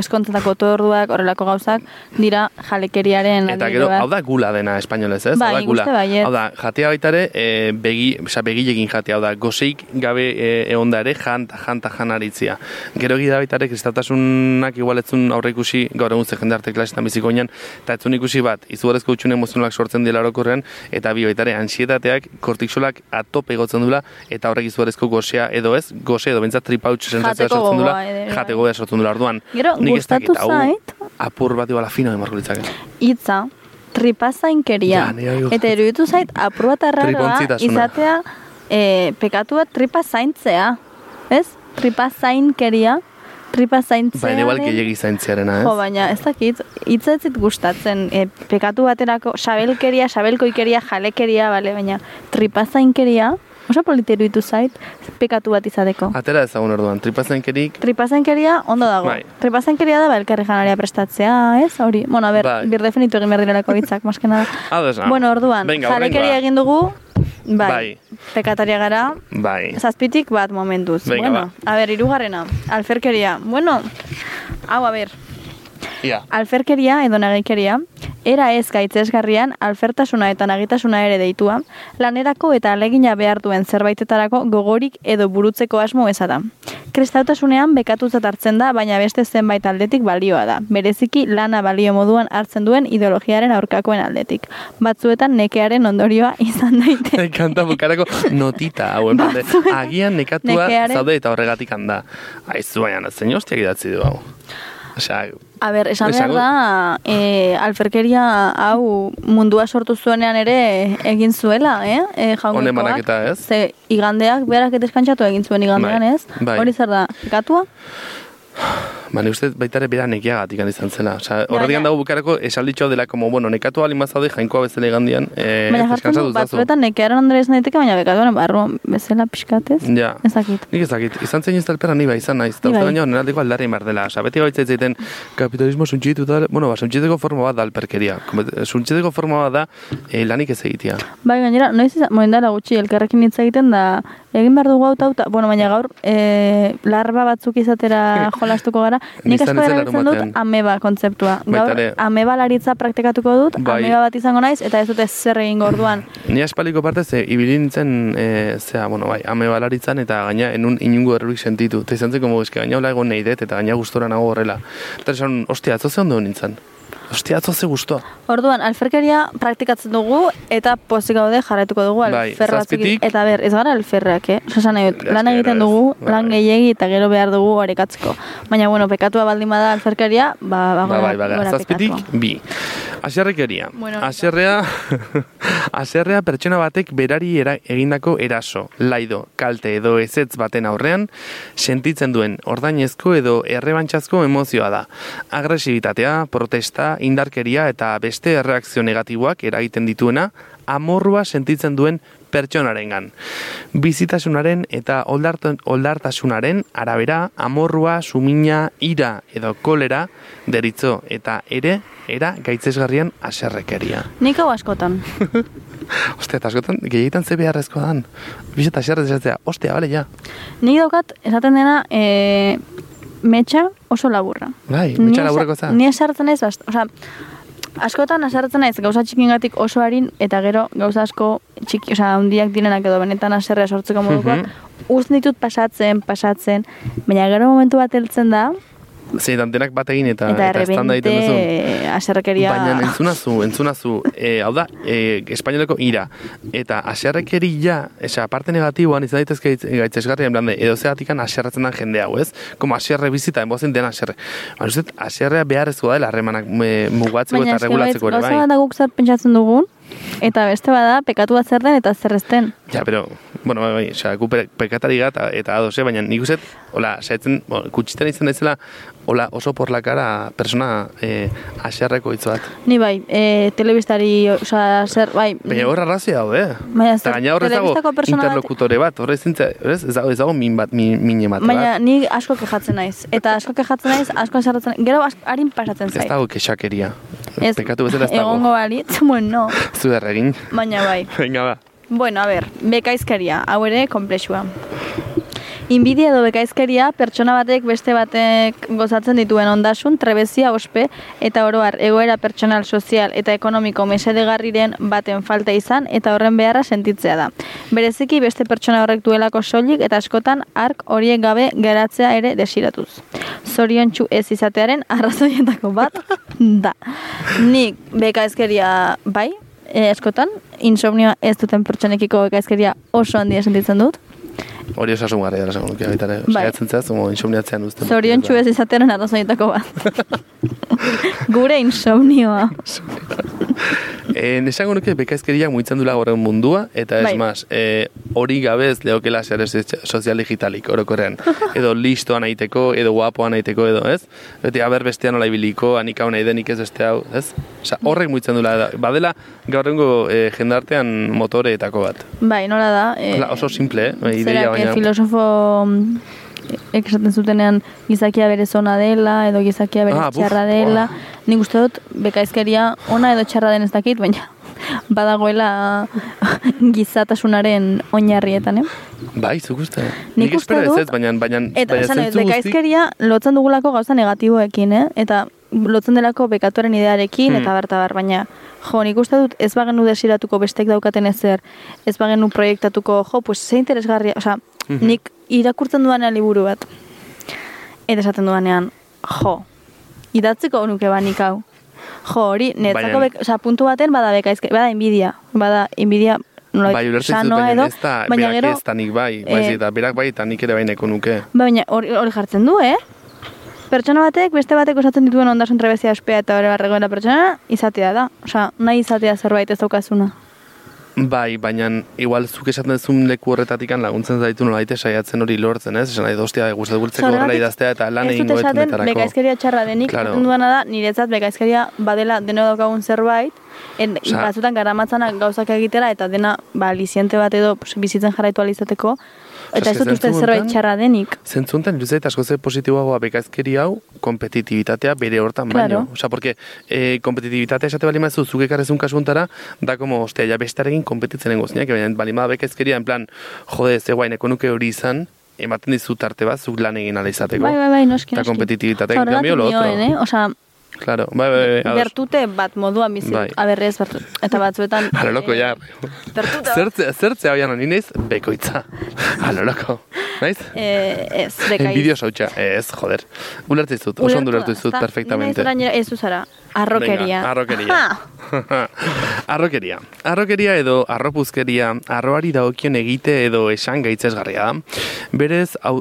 Speaker 3: eskontzetako otorduak, horrelako gauzak, dira jalekeriaren
Speaker 2: Eta gero, hau da gula dena espainolez, ez?
Speaker 3: Bai,
Speaker 2: hau da gula. Hau da, jatea baitare, e, begi, oza, begilekin jatea, hau da, gozeik gabe e, egon da ere, jan, ta, jan, ta, jan aritzia. Gero egia da baitare, kristautasunak igual etzun aurre ikusi, gaur egun ze jende arte klasetan biziko eta etzun ikusi bat, izugarrezko utxune emozionalak sortzen dira orokorrean, eta bi baitare, ansietateak, kortiksolak atope egotzen dula, eta horrek izugarrezko gozea edo ez, goze edo bentsat tripautx sensazioa
Speaker 3: Jateko
Speaker 2: sortzen dula,
Speaker 3: bai.
Speaker 2: jateko gogoa sortzen dula orduan.
Speaker 3: Gero,
Speaker 2: Nik ez dakit, hau apur bat iguala fino emarko litzake.
Speaker 3: hitza, tripazainkeria.
Speaker 2: Ja,
Speaker 3: eta iruditu zait, apur bat arraroa izatea e, pekatu bat tripa zaintzea. Ez? Tripa zainkeria. Tripa zaintzea.
Speaker 2: Baina igual gehiagi zaintziarena, ez?
Speaker 3: Jo, baina ez dakit, hitza ez gustatzen, e, pekatu baterako, sabelkeria, sabelkoikeria, jalekeria, bale, baina tripazainkeria, oso polite iruditu zait, pekatu bat izateko.
Speaker 2: Atera ezagun orduan, tripazenkerik,
Speaker 3: Tripazainkeria ondo dago.
Speaker 2: Bai.
Speaker 3: Tripazainkeria da, ba, elkarri janaria prestatzea, ez? Hori, bueno, a ber,
Speaker 2: Bai.
Speaker 3: bir definitu egin behar direlako hitzak, maskena. [laughs]
Speaker 2: Ados nago.
Speaker 3: Bueno, orduan,
Speaker 2: Venga, hurrengoa.
Speaker 3: egin dugu, bai,
Speaker 2: Bai.
Speaker 3: pekataria gara,
Speaker 2: bai.
Speaker 3: zazpitik bat momentuz.
Speaker 2: Venga,
Speaker 3: bueno, a ber, irugarrena, alferkeria. Bueno, hau, a ber,
Speaker 2: Ia.
Speaker 3: Alferkeria edo nagikeria, era ez gaitzesgarrian alfertasuna eta nagitasuna ere deitua, lanerako eta alegina behar duen zerbaitetarako gogorik edo burutzeko asmo ezada. Kristautasunean bekatutzat hartzen da, baina beste zenbait aldetik balioa da. Bereziki lana balio moduan hartzen duen ideologiaren aurkakoen aldetik. Batzuetan nekearen ondorioa [laughs] izan daite.
Speaker 2: Kanta bukarako notita, hau, agian nekatua
Speaker 3: nekearen-
Speaker 2: zaude eta horregatik handa. Aizu baina, zein hostiak idatzi du hau. Osea,
Speaker 3: A ber, esan behar da, e, alferkeria hau mundua sortu zuenean ere egin zuela, eh? E.
Speaker 2: Honen banaketa, ez?
Speaker 3: Ze igandeak berak deskantzatu egin zuen igandean,
Speaker 2: Bai,
Speaker 3: ez?
Speaker 2: bai.
Speaker 3: Hori zer da, pekatua?
Speaker 2: Ba, nik uste baita ere bera nekiagatik izan zela. Osea, horredian
Speaker 3: baina-
Speaker 2: dago bukarako esalditxo dela, como, bueno, nekatu alin bazaude jainkoa bezala igandian, eh,
Speaker 3: baina jartzen du, batzuetan nekearen ondorez naiteke, baina bekatuaren barruan bezala pixkatez.
Speaker 2: Ja.
Speaker 3: Ez dakit.
Speaker 2: Nik ez dakit, izan zein ez talpera ni bai izan naiz, eta
Speaker 3: Ni
Speaker 2: uste
Speaker 3: bai.
Speaker 2: baina honenaldeko aldarri mar dela. Osa, beti gaitza zaiten kapitalismo suntxitu da, bueno, ba, suntxiteko forma bat da alperkeria. Suntxiteko forma bat da eh, lanik ez egitea.
Speaker 3: Bai, gainera, noiz izan, moendara gutxi, elkarrekin hitz egiten da, egin behar dugu hau eta- bueno, baina gaur, e, larba batzuk izatera [laughs] jolastuko gara, nik asko erabiltzen dut ameba kontzeptua. Gaur, ameba laritza praktikatuko dut,
Speaker 2: Bai.
Speaker 3: ameba bat izango naiz, eta ez dute zer egingo orduan.
Speaker 2: Ni aspaliko parte ze ibili nintzen e, zea, bueno, bai, ame balaritzan eta gaina enun inungo errurik sentitu. Eta izan zen, como, eske gaina hola egon nahi dut eta gaina gustora nago horrela. Eta esan, ostia, atzo ze ondo nintzen. Ostia, atzo ze gustoa.
Speaker 3: Orduan, alferkeria praktikatzen dugu, eta pozik gaude jarraituko dugu
Speaker 2: Bai,
Speaker 3: alfer batzuk.
Speaker 2: zazpitik-
Speaker 3: Eta ber, ez gara alferrak, eh? Osa, lan egiten dugu,
Speaker 2: Bai.
Speaker 3: lan gehiegi eta gero behar dugu orekatzeko. Baina, bueno, pekatua baldin bada alferkeria, ba, ba,
Speaker 2: Ba, bai, bai, zazpitik, bi. Aserrekeria.
Speaker 3: Bueno,
Speaker 2: Aserrea, [laughs] aserrea pertsona batek berari era, egindako eraso, laido, kalte edo ezetz baten aurrean, sentitzen duen ordainezko edo errebantxazko emozioa da. Agresibitatea, protesta, indarkeria eta beste erreakzio negatiboak eragiten dituena, amorrua sentitzen duen pertsonarengan. Bizitasunaren eta oldart- oldartasunaren arabera amorrua, sumina, ira edo kolera deritzo eta ere era gaitzesgarrian aserrekeria.
Speaker 3: Nik hau askotan. [laughs]
Speaker 2: Ostia, eta askotan gehietan ze beharrezkoa dan. Bizet aserrez esatzea, ostia, bale, ja.
Speaker 3: Nik daukat, esaten dena, e, metxa oso laburra.
Speaker 2: Bai, metxa
Speaker 3: esa-
Speaker 2: laburreko za.
Speaker 3: Ni esartzen ez, bast, osea, askotan asartzen naiz gauza txikingatik oso harin, eta gero gauza asko txiki, osea, handiak direnak edo benetan aserrea sortzeko modukoak,
Speaker 2: Mhm.
Speaker 3: uzten ditut pasatzen, pasatzen, baina gero momentu bat heltzen da,
Speaker 2: zeinetan denak bat egin eta,
Speaker 3: Eta
Speaker 2: eta estanda egiten duzu.
Speaker 3: errebente, aserrekeria...
Speaker 2: Baina entzunazu, entzunazu, e, hau da, e, espainoleko ira, eta aserrekeria, esa, parte negatiboan izan daitezke gaitz- gaitzesgarria, en plan de, edo zeatikan aserratzen den jende hau, ez? Como aserre bizita, enbozen den aserre. Baina uste, aserrea beharrezkoa dela harremanak mugatzeko
Speaker 3: Baina
Speaker 2: eta regulatzeko ere, bai.
Speaker 3: bat da guk zer pentsatzen dugun, eta beste bada pekatu bat zer den eta zer ez den.
Speaker 2: Ja, pero, bueno, bai, bai, osea, gu pe- pekatari gata eta ados, eh? baina nik uste, hola, bueno, kutsitan izan daizela, hola, oso por la cara persona eh, aserreko hitz bat.
Speaker 3: Ni bai, e, telebistari, osea, zer, bai,
Speaker 2: Baina horra razia hau, eh?
Speaker 3: Baina zer,
Speaker 2: gaina horrez dago interlokutore bat, horrez zintza, horrez, ez dago, ez dago min bat, min, mine bat,
Speaker 3: Baina ni asko kejatzen naiz. Eta asko kejatzen naiz, asko zerratzen, gero asko, harin pasatzen
Speaker 2: Ez
Speaker 3: zait.
Speaker 2: dago kexakeria.
Speaker 3: Ez,
Speaker 2: Pekatu bezala ez dago.
Speaker 3: Egongo balitz, bueno, [laughs]
Speaker 2: Zu erregin.
Speaker 3: baina bai.
Speaker 2: Venga, ba.
Speaker 3: Bueno, a ber, bekaizkeria, hau ere komplexua. Inbidia edo bekaizkeria pertsona batek beste batek gozatzen dituen ondasun, trebezia, ospe eta oroar egoera pertsonal, sozial eta ekonomiko mesedegarriren baten falta izan eta horren beharra sentitzea da. Bereziki beste pertsona horrek duelako soilik eta askotan ark horiek gabe geratzea ere desiratuz. Zoriontsu ez izatearen arrazoietako bat da. Nik bekaizkeria bai, e, askotan, insomnioa ez duten pertsonekiko bekaizkeria oso handia sentitzen dut.
Speaker 2: Hori osasun garria dela, nuke baita ere.
Speaker 3: Bai.
Speaker 2: Saiatzen zehaz, como insomniatzean uzten.
Speaker 3: Zoriontsu ez izatearen arrazoietako bat. [laughs] Gure insomnioa.
Speaker 2: Eh, esango nuke bekaizkeria muitzen dula horren mundua, eta ez
Speaker 3: Bai.
Speaker 2: mas, eh, hori gabe ez leokela zer ez sozial digitalik, orokorrean. [laughs] Edo listoan aiteko, edo guapoan aiteko, edo, ez? Beti, aber bestean nola ibiliko, anik hau nahi denik ez beste hau, ez? Osa, horrek muitzen dula, badela gaurrengo eh, jendartean motoreetako bat.
Speaker 3: Bai, nola da? E,
Speaker 2: Ola, oso simple, eh? Ideia baina.
Speaker 3: filosofo mm, ek esaten zutenean gizakia bere zona dela, edo gizakia bere
Speaker 2: Ah, buf,
Speaker 3: txarra dela. Nik uste dut, bekaizkeria ona edo txarra den ez dakit, baina [laughs] badagoela [laughs] gizatasunaren oinarrietan, eh?
Speaker 2: Bai, zuk uste.
Speaker 3: Nik
Speaker 2: Nik
Speaker 3: uste
Speaker 2: ez
Speaker 3: dut-
Speaker 2: ez, baina, baina,
Speaker 3: Eta
Speaker 2: baina
Speaker 3: esan
Speaker 2: guzti-
Speaker 3: bekaizkeria lotzen dugulako gauza negatiboekin, eh? Eta lotzen delako bekatuaren idearekin,
Speaker 2: Hmm.
Speaker 3: eta berta bar, baina jo, nik uste dut ez bagenu desiratuko bestek daukaten ezer, ez bagenu proiektatuko, jo, pues ze interesgarria, osea,
Speaker 2: Mhm.
Speaker 3: nik irakurtzen dudanean liburu bat, eta esaten dudanean, jo, idatziko nuke banik hau. Jo, hori, netzako,
Speaker 2: Baina-
Speaker 3: bek, osea, puntu baten bada bekaizke, bada inbidia, bada inbidia, nola,
Speaker 2: Bai, ulertzen dut, baina
Speaker 3: edo,
Speaker 2: ez da,
Speaker 3: baina gero,
Speaker 2: ez da nik bai, bai,
Speaker 3: eh,
Speaker 2: eta berak bai, eta nik ere baineko nuke.
Speaker 3: Baina hori hori jartzen du, eh? Pertsona batek beste batek osatzen dituen ondasun trebezia ospea eta hori barregoela pertsona izatea da. Osea, nahi izatea zerbait ez daukazuna.
Speaker 2: Bai, baina igual zuk esaten duzun leku horretatik laguntzen zaitu nola daite saiatzen hori lortzen, ez? Esan nahi dostia guztat gurtzeko horrela idaztea eta lan
Speaker 3: ez dut esaten bekaizkeria txarra denik,
Speaker 2: Claro.
Speaker 3: duana da, niretzat bekaizkeria badela deno daukagun zerbait, en, batzutan garamatzanak gauzak egitera eta dena ba, liziente bat edo pues, bizitzen jarraitu alizateko. Eta ez dut uste zerbait txarra denik.
Speaker 2: Zentzuntan, iruditzen zait asko ze positiboagoa bekaizkeri hau, kompetitibitatea bere hortan baino.
Speaker 3: Claro.
Speaker 2: Osea, porque eh, kompetitibitatea esate bali mazu, zuk ekarrezun kasuntara, da como, ostia, ja bestarekin kompetitzen engozniak, baina bali ma bekaizkeria, en plan, jode, ze guaineko nuke hori izan, ematen dizu tarte bat, zuk lan egin ala izateko.
Speaker 3: Bai, bai, bai, noski,
Speaker 2: Eta
Speaker 3: noski.
Speaker 2: kompetitibitatea,
Speaker 3: Osea,
Speaker 2: en cambio, lo otro.
Speaker 3: eh? Osea,
Speaker 2: Claro, bai, bai, bai,
Speaker 3: bertute bat moduan bizi.
Speaker 2: Bai.
Speaker 3: Aberrez, bertu, eta batzuetan...
Speaker 2: A lo loco,
Speaker 3: eh,
Speaker 2: ja.
Speaker 3: Bertuta.
Speaker 2: Zertze, zertze hau janan inez, bekoitza. A lo loco. Naiz?
Speaker 3: Eh, ez, bekaiz.
Speaker 2: Envidio sautxa. Ez, joder. Ulertu dizut, oso ondo ulertu dizut, perfectamente.
Speaker 3: Ni naiz ez zara, arrokeria.
Speaker 2: Venga, arrokeria. [laughs] Arrokeria. Arrokeria edo arropuzkeria, arroari dagokion egite edo esan gaitzesgarria da. Berez, hau,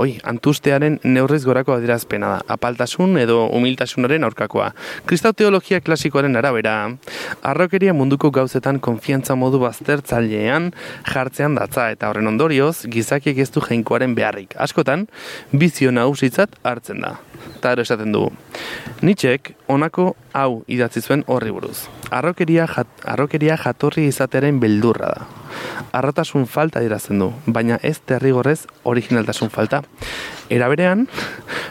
Speaker 2: oi, antustearen neurrez gorako adierazpena da. Apaltasun edo humiltasunaren aurkakoa. Kristau teologia klasikoaren arabera, arrokeria munduko gauzetan konfiantza modu baztertzailean jartzean datza eta horren ondorioz, gizakiek ez du jainkoaren beharrik. Askotan, bizio nagusitzat hartzen da. Eta esaten dugu. Nitxek honako hau idatzi zuen horri buruz. Arrokeria, jat, arrokeria jatorri izatearen beldurra da. Arrotasun falta dirazten du, baina ez derrigorrez originaltasun falta. Era berean,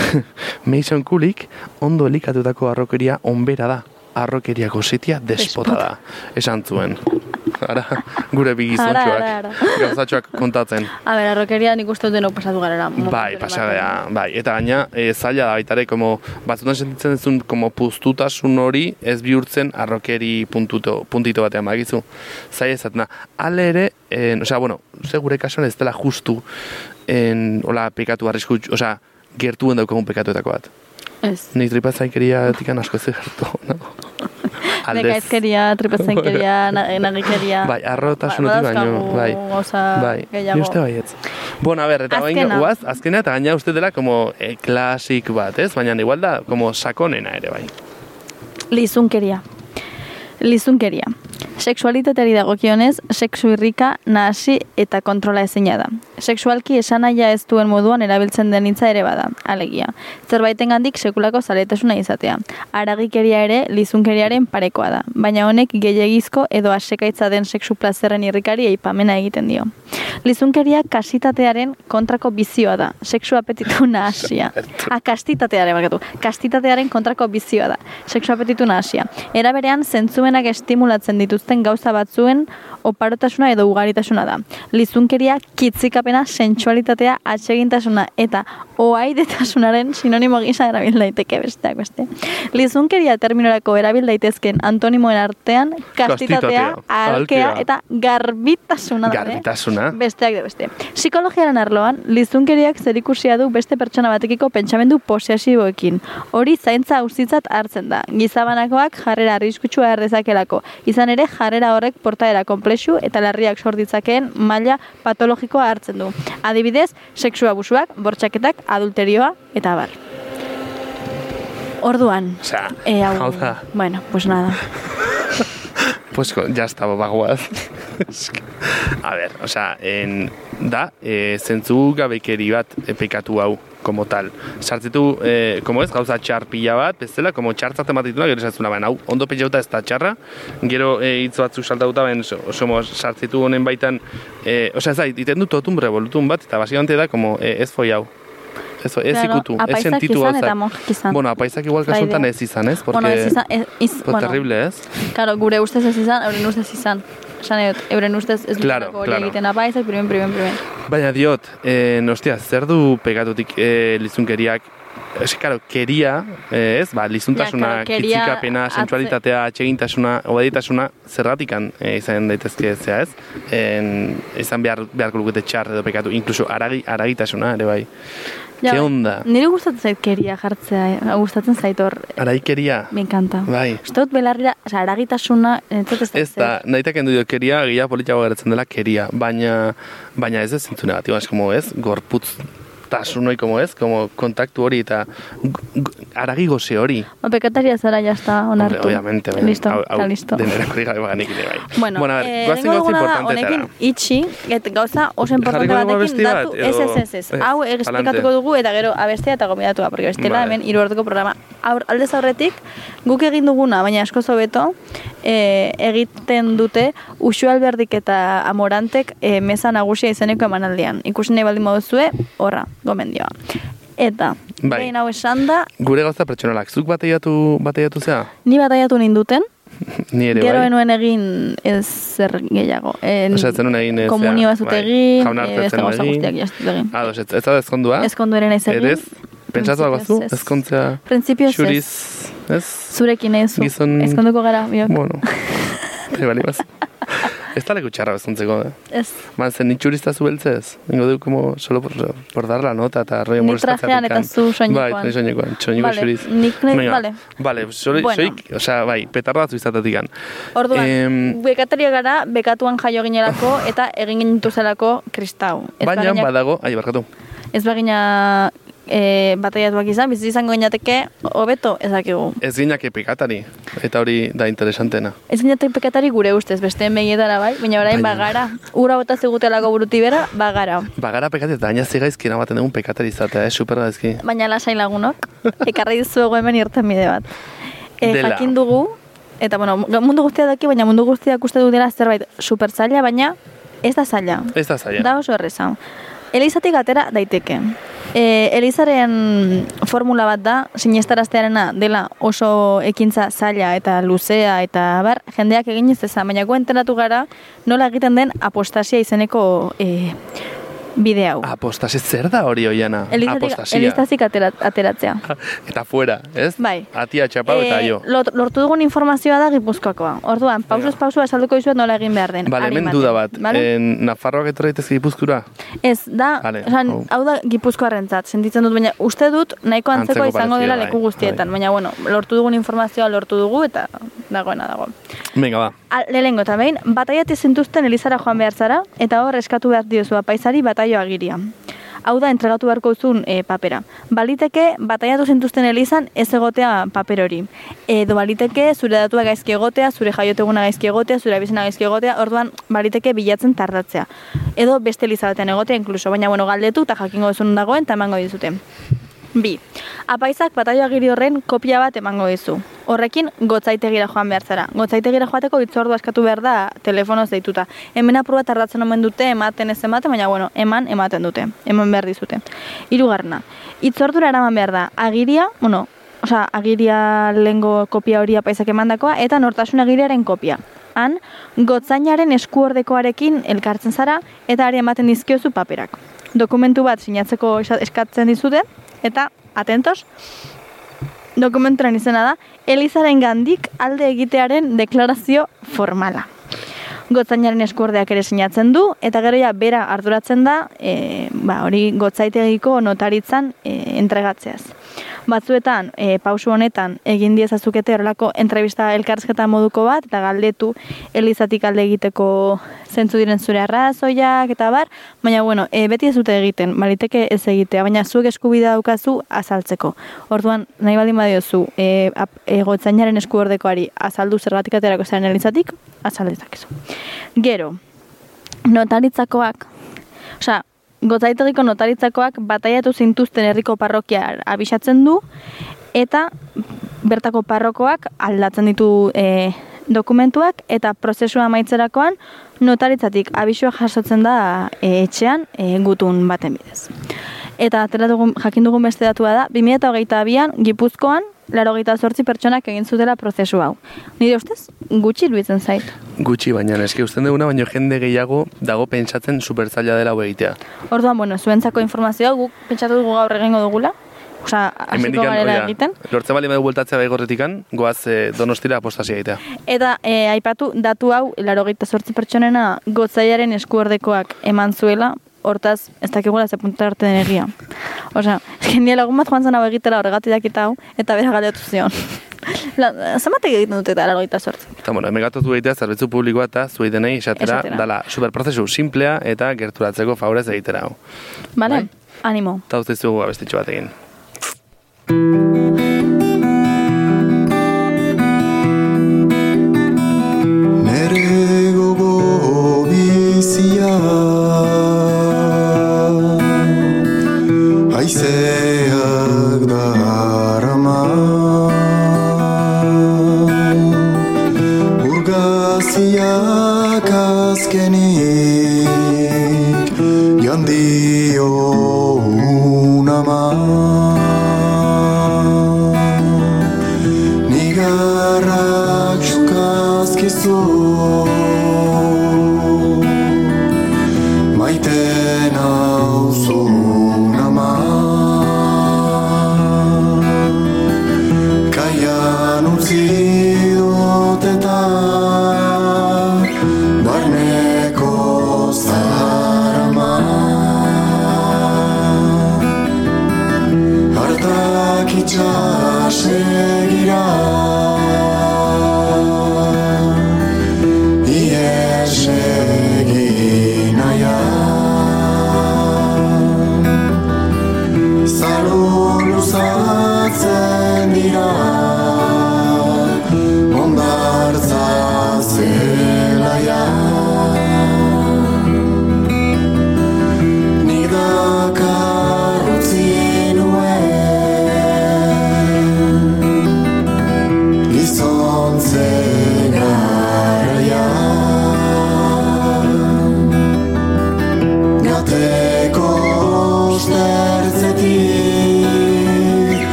Speaker 2: [laughs] Mason Kulik ondo elikatutako arrokeria onbera da. Arrokeria gozitia despota da. Esan zuen. Ara, gure
Speaker 3: ara,
Speaker 2: bigizotxoak, gauzatxoak kontatzen.
Speaker 3: A ber, arrokeria nik uste dut pasatu garela.
Speaker 2: Bai, pasadea, bai. Eta gaina, e, zaila da baitare, como, batzutan sentitzen duzun, como puztutasun hori ez bihurtzen arrokeri puntuto, puntito batean bagizu. Zaila ezatena. Ale ere, en, osea, bueno, ze gure kasuan ez dela justu, en, hola, pekatu arriskutsu, osea, gertuen daukagun pekatuetako bat.
Speaker 3: Ez.
Speaker 2: Ni tripazaikeria tikan asko ez gertu. [laughs] No?
Speaker 3: Nekaizkeria, tripazainkeria, na- nagikeria.
Speaker 2: Bai, arrotasunetik baino,
Speaker 3: Badauzkagu
Speaker 2: bai.
Speaker 3: Gauza
Speaker 2: bai,
Speaker 3: gehiago.
Speaker 2: ni uste baietz. Bueno, a ver, eta
Speaker 3: Azkena.
Speaker 2: guaz, azkena eta gaina uste dela como eh, klasik bat, ez? Baina igual da, como sakonena ere, bai.
Speaker 3: Lizunkeria. Lizunkeria. Sexualitateari dagokionez, sexu irrika, nahasi eta kontrola ezina da. Sexualki esanaia ez duen moduan erabiltzen den hitza ere bada, alegia. Zerbaitengandik sekulako zaletasuna izatea. Aragikeria ere lizunkeriaren parekoa da, baina honek gehiagizko edo asekaitza den sexu plazerren irrikari eipamena egiten dio. Lizunkeria kasitatearen kontrako bizioa da, sexu apetitu [laughs] nahasia. Ah, kastitatearen, barkatu. Kastitatearen kontrako bizioa da, sexu apetitu nahasia. Era berean, zentzumenak estimulatzen dituzten gauza batzuen oparotasuna edo ugaritasuna da. Lizunkeria kitzikapena, sensualitatea, atsegintasuna eta oaidetasunaren sinonimo gisa erabil daiteke besteak beste. Lizunkeria terminorako erabil daitezken antonimoen artean kastitatea, alkea eta garbitasuna daude.
Speaker 2: Garbitasuna.
Speaker 3: Besteak de beste. Psikologiaren arloan, lizunkeriak zerikusia du beste pertsona batekiko pentsamendu posesiboekin. Hori zaintza auzitzat hartzen da. Gizabanakoak jarrera arriskutsua erdezakelako. Izan ere, jarrera horrek portaera komplexu eta larriak sorditzakeen maila patologikoa hartzen du. Adibidez, sexu abusuak, bortxaketak, adulterioa eta bar. Orduan,
Speaker 2: Osea,
Speaker 3: eh, hau,
Speaker 2: hau da.
Speaker 3: bueno, pues nada. [laughs]
Speaker 2: Pues ya está, bagoaz. A ver, o sea, en, da, e, zentzu gabekeri bat e, pekatu hau, como tal. Sartzitu, e, como ez, gauza txar pila bat, bezala, como txartzat ematituna, gero esatzuna, baina hau, ondo peiauta ez da txarra, gero e, hitz batzuk saltauta, so, somos sartzitu honen baitan, e, o sea, ez da, iten du totum revolutun bat, eta basikamente da, como, e, ez foi hau. Ez, ez
Speaker 3: Claro,
Speaker 2: ikutu, ez sentitu gauzak.
Speaker 3: eta monjak izan.
Speaker 2: Bueno, apaizak igual kasuntan ez izan, ez? Porque,
Speaker 3: bueno, ez izan, ez, iz,
Speaker 2: pues,
Speaker 3: bueno,
Speaker 2: terrible, ez?
Speaker 3: Claro, gure ustez ez izan, euren ustez izan. Esan edot, euren ustez ez
Speaker 2: Claro,
Speaker 3: dutako
Speaker 2: claro.
Speaker 3: egiten apaizak, primen, primen, primen.
Speaker 2: Baina diot, eh, ostia, zer du pegatutik eh, lizunkeriak? Ez, karo, keria, eh, ez, ba, lizuntasuna,
Speaker 3: Ja, claro,
Speaker 2: kitzikapena, sensualitatea, atsegintasuna, obaditasuna, zerratikan eh, izan daitezke zea, ez? En, izan behar, beharko lukete txar edo pekatu, inkluso aragi, aragitasuna, ere bai.
Speaker 3: Ja,
Speaker 2: Ke onda?
Speaker 3: Nire gustatzen zait keria jartzea, eh, gustatzen zait hor,
Speaker 2: Araikeria,
Speaker 3: me encanta.
Speaker 2: bai.
Speaker 3: Uste dut belarrira, oza, aragitasuna, entzat ez da
Speaker 2: Ez da, nahitak endu dio keria, gehiago politiago geratzen dela keria, baina, baina ez ez zintzu negatiboa, ez como ez, gorputz tasunoi, como ez, como kontaktu hori eta aragi goze hori.
Speaker 3: Ba, pekataria zara jazta onartu.
Speaker 2: Hombre, obviamente,
Speaker 3: Listo,
Speaker 2: hau,
Speaker 3: eta
Speaker 2: hau
Speaker 3: listo.
Speaker 2: denera hori gabe baganik ere bai.
Speaker 3: Bueno,
Speaker 2: bueno a ver,
Speaker 3: eh,
Speaker 2: goazen
Speaker 3: lehenengo
Speaker 2: gauza importantetara.
Speaker 3: honekin itxi, et gauza oso importante batekin datu, ez, ez, ez, ez, hau
Speaker 2: palante.
Speaker 3: esplikatuko dugu eta gero abestea eta gomidatua, porque bestela
Speaker 2: Vale.
Speaker 3: hemen hiru orduko programa. Aur, aldez aurretik, guk egin duguna, baina asko hobeto eh, egiten dute Uxu Alberdik eta Amorantek eh, meza nagusia izeneko emanaldian. Ikusi nahi baldin baduzue, horra, gomendioa. Eta,
Speaker 2: Bai.
Speaker 3: behin hau esan da,
Speaker 2: Gure gauza pertsonalak, zuk bateiatu, bateiatu zea?
Speaker 3: ni bataiatu ninduten, [laughs]
Speaker 2: Ni ere
Speaker 3: Gero
Speaker 2: bai.
Speaker 3: enuen egin ez zer gehiago. En,
Speaker 2: Osea, ez zenuen egin, ez,
Speaker 3: Komunio
Speaker 2: zera,
Speaker 3: ez dut
Speaker 2: bai,
Speaker 3: egin, eh, beste
Speaker 2: zenuen
Speaker 3: gauza
Speaker 2: egin.
Speaker 3: guztiak ez dut egin.
Speaker 2: Ados, ez, ez da ezkondua?
Speaker 3: Ezkondu ere naiz egin.
Speaker 2: Erez? Pentsatu algo zu?
Speaker 3: Ez.
Speaker 2: Ezkontzea?
Speaker 3: Printzipioz ez.
Speaker 2: Xuriz, ez?
Speaker 3: Zurekin ez.
Speaker 2: Gizon-
Speaker 3: Ezkonduko gara, biok.
Speaker 2: Bueno, [laughs] bai, bali baz. Ez da leku txarra bezontzeko, eh?
Speaker 3: Ez.
Speaker 2: Man, zen nitxurista zu beltzez. Ingo du, como, solo por, por dar la nota eta rollo
Speaker 3: Ni
Speaker 2: molestatzea
Speaker 3: trajean eta zu soinekoan.
Speaker 2: Bai, ni soinekoan, soineko
Speaker 3: Vale,
Speaker 2: xuriz.
Speaker 3: nik ne- vale.
Speaker 2: Vale, soik,
Speaker 3: Bueno.
Speaker 2: soik, osea, bai, petarda batzu izatetik gan.
Speaker 3: Orduan,
Speaker 2: Em,
Speaker 3: bekataria gara, bekatuan jaio ginelako eta egin gintuzelako kristau. Ez
Speaker 2: Baina badago, ai, barkatu.
Speaker 3: Ez bagina e, bataiatuak izan, bizi izango ginateke, hobeto ezakigu.
Speaker 2: Ez ginake pekatari, eta hori da interesantena.
Speaker 3: Ez ginateke pekatari gure ustez, besteen begietara bai, baina orain
Speaker 2: Baina-
Speaker 3: bagara. Ura bota zigutelako burutibera, bagara.
Speaker 2: Bagara pekati eta gaina zigaizki eramaten dugun pekatari izatea, eh, super gaizki.
Speaker 3: Baina lasai lagunok, ekarri dizuegu hemen irten bide bat. E,
Speaker 2: Dela.
Speaker 3: jakin dugu, eta bueno, mundu guztia daki, baina mundu guztiak uste du dela zerbait super zaila, baina ez da zaila.
Speaker 2: Ez da zaila.
Speaker 3: Da oso erreza. Elizatik atera daiteke. E, Elizaren formula bat da, sinestaraztearena dela oso ekintza zaila eta luzea eta bar, jendeak egin ez ezan, baina gu enteratu gara nola egiten den apostasia izeneko e, bide hau.
Speaker 2: Apostasi zer da hori oiana?
Speaker 3: Elizatik, elizatik atera, ateratzea. [laughs]
Speaker 2: Eta fuera, ez?
Speaker 3: Bai.
Speaker 2: Atia txapau eta
Speaker 3: Eh,
Speaker 2: jo.
Speaker 3: lortu dugun informazioa da Gipuzkoakoa. Orduan, pausuz pausu azalduko dizuet nola egin behar den.
Speaker 2: Bale, hemen duda bat.
Speaker 3: bale?
Speaker 2: En, Nafarroak etorri Gipuzkura?
Speaker 3: Ez, da,
Speaker 2: Bale,
Speaker 3: osan,
Speaker 2: hau.
Speaker 3: hau da Gipuzkoarrentzat, sentitzen dut, baina uste dut nahiko antzeko
Speaker 2: Antzeko
Speaker 3: izango dela
Speaker 2: bai,
Speaker 3: leku guztietan,
Speaker 2: bai.
Speaker 3: baina bueno, lortu dugun informazioa lortu dugu eta dagoena dago.
Speaker 2: Venga, ba.
Speaker 3: Lehengo eta behin, bataiati zintuzten Elizara joan behar zara, eta hor eskatu behar diozu apaizari bataio agiria. Hau da, entregatu beharko duzun e, papera. Baliteke, bataiatu zintuzten Elizan ez egotea paper hori. Edo baliteke, zure datua gaizki egotea, zure jaioteguna gaizki egotea, zure abizena gaizki egotea, orduan baliteke bilatzen tardatzea. Edo beste Eliza batean egotea, inkluso, baina bueno, galdetu eta jakingo duzun dagoen eta emango dizute. Bi, apaizak bataio agiri horren kopia bat emango dizu. Horrekin gotzaitegira joan behar zara. Gotzaitegira joateko itzordua eskatu behar da telefonoz deituta. Hemen apurua tardatzen omen dute, ematen ez ematen, baina bueno, eman ematen dute. Eman behar dizute. Hirugarrena, itzordura eraman behar da. Agiria, bueno, osea, agiria lengo kopia hori apaizak emandakoa, eta nortasun agiriaren kopia. Han, gotzainaren eskuordekoarekin elkartzen zara, eta ari ematen dizkiozu paperak. Dokumentu bat sinatzeko eskatzen dizute, eta, atentos, dokumentuaren izena da, Elizaren gandik alde egitearen deklarazio formala. Gotzainaren eskuordeak ere sinatzen du, eta gero ja bera arduratzen da, e, ba, hori gotzaitegiko notaritzan e, entregatzeaz. Batzuetan, e, pausu honetan, egin diezazukete horrelako entrevista elkarrizketa moduko bat, eta galdetu elizatik alde egiteko zentzu diren zure arrazoiak, eta bar, baina bueno, e, beti ez dute egiten, baliteke ez egitea, baina zuek eskubidea daukazu azaltzeko. Orduan, nahi baldin badiozu, e, ap- e, gotzainaren eskuordekoari azaldu zergatik aterako zaren elizatik, azaldezakezu. Gero, notaritzakoak, osea, gotzaitegiko notaritzakoak bataiatu zintuzten herriko parrokia abisatzen du, eta bertako parrokoak aldatzen ditu e, dokumentuak, eta prozesua amaitzerakoan notaritzatik abisua jasotzen da e, etxean e, gutun baten bidez. Eta atera dugun, jakin dugun beste datua da, 2008an Gipuzkoan, laro zortzi pertsonak egin zutela prozesu hau. Nire ustez, gutxi iruditzen zait.
Speaker 2: Gutxi, baina eske usten duguna, baina jende gehiago dago pentsatzen superzaila dela egitea.
Speaker 3: Orduan, bueno, zuentzako informazioa guk pentsatu dugu gaur egingo dugula. Osea, hasiko garela egiten.
Speaker 2: Lortze bali badu bueltatzea baigorretikan, goaz e, donostira apostasia egitea.
Speaker 3: Eta e, aipatu datu hau, laro zortzi pertsonena gotzaiaren eskuordekoak eman zuela, hortaz, ez dakigula ze puntu arte den egia. Osea, genia lagun bat joan zen hau egitela horregatik dakita hau, eta bera galdetu zion. [laughs] Zamatek egiten dute eta laro zortzi.
Speaker 2: Eta bueno, hemen gatotu egitea zerbitzu publikoa eta zuei denei esatera,
Speaker 3: Esatera.
Speaker 2: dala superprozesu simplea eta gerturatzeko favorez egitera hau.
Speaker 3: Bale?
Speaker 2: Bai.
Speaker 3: Animo.
Speaker 2: Eta uste zugu abestitxo bat egin. Say.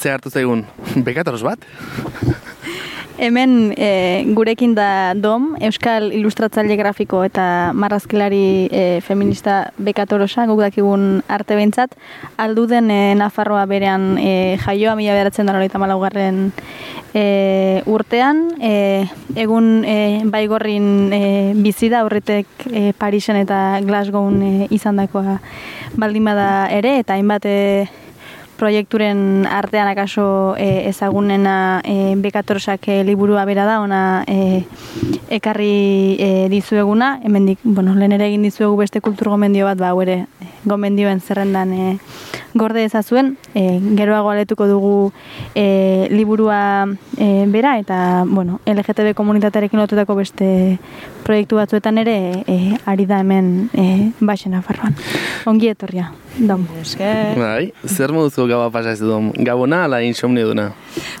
Speaker 2: Ze hartu zaigun, [laughs] bekatoros bat?
Speaker 3: Hemen e, gurekin da Dom, Euskal Ilustratzaile Grafiko eta Marrazkilari e, Feminista Bekatorosa, guk dakigun arte behintzat, alduden e, Nafarroa berean e, jaioa mila beratzen da eta malaugarren e, urtean, e, egun e, baigorrin e, bizi da, horretek e, Parisen eta Glasgown e, izandakoa baldin bada ere, eta hainbat e, proiekturen artean akaso e, ezagunena e, bekatorosak e, liburua bera da, ona e, ekarri e, dizueguna, hemendik, bueno, lehen ere egin dizuegu beste kultur gomendio bat, ba, ere, gomendioen zerrendan e, gorde ezazuen, e, geroago aletuko dugu e, liburua e, bera, eta, bueno, LGTB komunitatearekin lotutako beste proiektu batzuetan ere e, ari da hemen e, baxen afarroan. Ongi etorria, dom.
Speaker 6: Esker.
Speaker 2: Bai, zer moduzu gaua pasa ez duen? Gabona ala insomnio duna?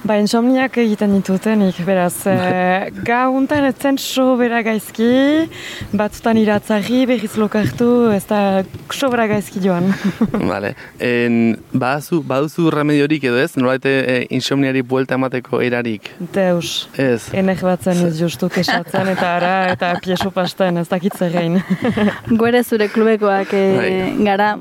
Speaker 6: Ba, insomniak egiten ditutenik, beraz, e, gau untan etzen sobera gaizki, batzutan iratzarri, berriz lokartu, ez da sobera gaizki joan. [laughs]
Speaker 2: Vale. En, baduzu, baduzu remediorik edo ez? Nolaite e, insomniari buelta emateko erarik?
Speaker 6: Deus.
Speaker 2: Ez.
Speaker 6: Enek batzen ez justu kesatzen eta ara eta pieso pasten ez dakit zerrein.
Speaker 3: Gore zure klubekoak e,
Speaker 2: Bai.
Speaker 3: gara,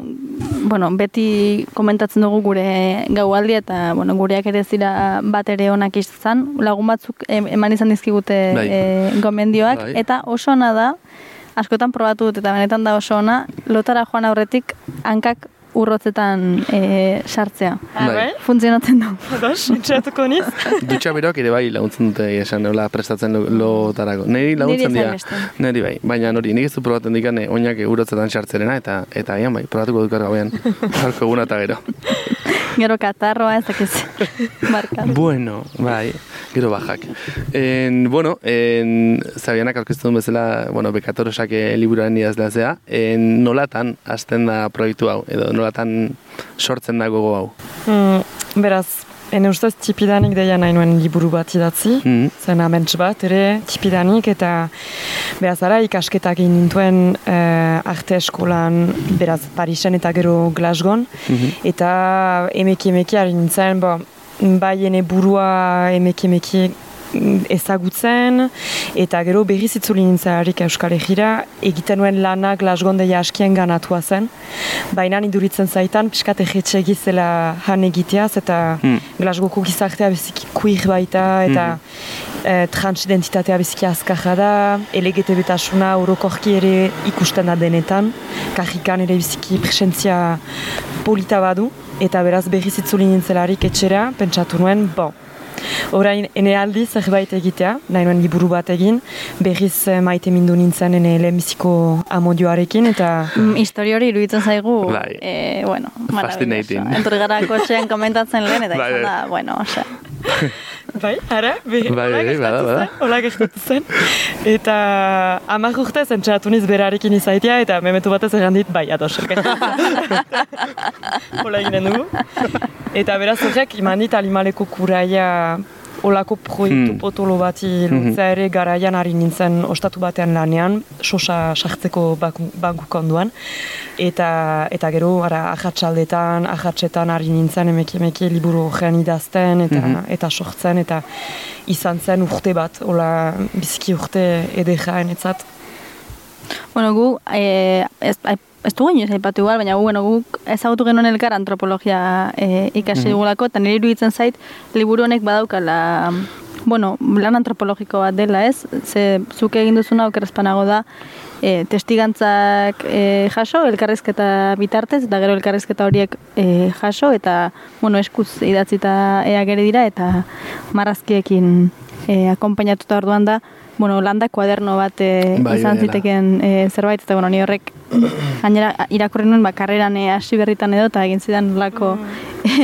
Speaker 3: bueno, beti komentatzen dugu gure gaualdi eta bueno, gureak ere ez dira bat ere onak izan, lagun batzuk em- eman izan dizkigute
Speaker 2: Bai.
Speaker 3: e, gomendioak,
Speaker 2: Bai.
Speaker 3: eta oso ona da, askotan probatu dut eta benetan da oso ona, lotara joan aurretik hankak urrotzetan e, sartzea.
Speaker 2: Bai.
Speaker 3: Funtzionatzen du. [laughs]
Speaker 6: Ados, itxatuko niz?
Speaker 2: Dutxa beroak ere bai laguntzen dute esan nola prestatzen lo- lotarako. Neri laguntzen dira. Neri bai, baina nori, nik ez du probaten dikane oinak urotzetan sartzerena eta eta agian bai, probatuko dukar gauean. [laughs] Jarko eguna eta gero. [laughs]
Speaker 3: Gero katarroa ez dakiz. [laughs] Marka.
Speaker 2: Bueno, bai, gero bajak. En, bueno, en, Zabianak aurkeztu duen bezala, bueno, bekatorosak liburuaren idazlea zea, en, nolatan hasten da proiektu hau, edo nolatan sortzen da gogo hau.
Speaker 6: Mm, beraz, ene ustez tipidanik deia nahi nuen liburu bat idatzi,
Speaker 2: Mhm.
Speaker 6: zen aments bat ere tipidanik eta beraz ara ikasketak nintuen eh, arte eskolan beraz Parisen eta gero Glasgown. Eta emeki emeki ari nintzen bo, bai ene burua emeki emeki mm, ezagutzen eta gero berriz itzuli nintzelarik Euskal Herrira egiten nuen lana Glasgown deia askien ganatua zen. Baina iduritzen zaitan piskat egetxe egizela han egiteaz eta
Speaker 2: Hmm.
Speaker 6: Glasgowko gizartea biziki queer baita eta eh, transidentitatea biziki azkarra da, LGTB-tasuna orokorki ere ikusten da denetan, kajikan ere biziki presentzia polita badu, eta beraz berriz itzuli nintzelarik etxera, pentsatu nuen, bo, Orain, ene aldi zerbait egitea, nahi nuen liburu bat egin, berriz eh, maite mindu nintzen ene lehenbiziko amodioarekin, eta
Speaker 3: Mm, Historia hori iruditzen zaigu,
Speaker 2: Bai.
Speaker 3: eh, bueno,
Speaker 2: Fascinating.
Speaker 3: maravilloso. Entorri gara kotxean komentatzen lehen, eta
Speaker 2: Bai,
Speaker 3: izan
Speaker 2: bai.
Speaker 3: da, bueno, osea, [laughs]
Speaker 6: Bai, ara, be,
Speaker 2: Bai,
Speaker 6: hola
Speaker 2: bai,
Speaker 6: gertatu
Speaker 2: bada.
Speaker 6: zen, hola gertatu zen. Eta amak urte zentsatu niz berarekin izaitia, eta memetu batez errandit, bai, ados, [laughs] hola eginen dugu. Eta beraz horrek, iman dit alimaleko kuraia olako proiektu
Speaker 2: Hmm.
Speaker 6: potolo bati lotzea ere garaian ari nintzen ostatu batean lanean, sosa sartzeko banku konduan. Eta, eta gero, ara, ahatsaldetan, ahatsetan ari nintzen emeki emeki liburu horrean idazten eta, eta sortzen, eta izan zen urte bat, hola biziki urte edera enetzat.
Speaker 3: Bueno, gu, e, ez, ez dugu inoiz aipatu igual, baina bueno, guk ezagutu genuen elkar antropologia e, ikasi
Speaker 2: Mhm.
Speaker 3: dugulako, eta nire iruditzen zait, liburu honek badaukala, bueno, lan antropologiko bat dela, ez? Ze, zuk egin duzuna okerrezpanago da, e, testigantzak e, jaso, elkarrizketa bitartez, eta gero elkarrizketa horiek e, jaso, eta, bueno, eskuz idatzita ea gere dira, eta marrazkiekin e, akompainatuta orduan da, bueno, landa kuaderno bat e,
Speaker 2: Bai,
Speaker 3: izan ziteken e, zerbait, eta bueno, ni horrek [clears throat] gainera irakurri nuen ba, karreran e, hasi berritan edo, eta egin zidan lako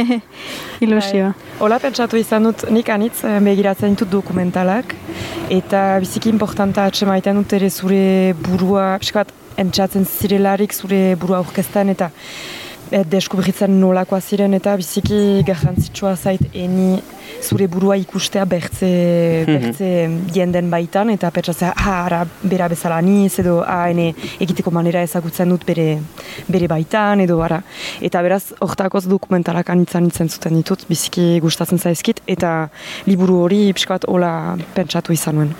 Speaker 3: [laughs] ilusioa.
Speaker 6: Bai. Hola pentsatu izan dut, nik anitz eh, begiratzen ditut dokumentalak, eta biziki importanta atsemaiten dut ere zure burua, pixkat entzatzen zirelarik zure burua aurkezten, eta e, deskubritzen nolakoa ziren, eta biziki garrantzitsua zait eni zure burua ikustea bertze, bertze jenden baitan, eta pentsatzea, ah, ara, bera bezala niz, edo, ah, ene egiteko manera ezagutzen dut bere, bere baitan, edo, ara. Eta beraz, hortakoz dokumentalak anitzan itzen zuten ditut, biziki gustatzen zaizkit, eta liburu hori pixka bat hola pentsatu izan nuen.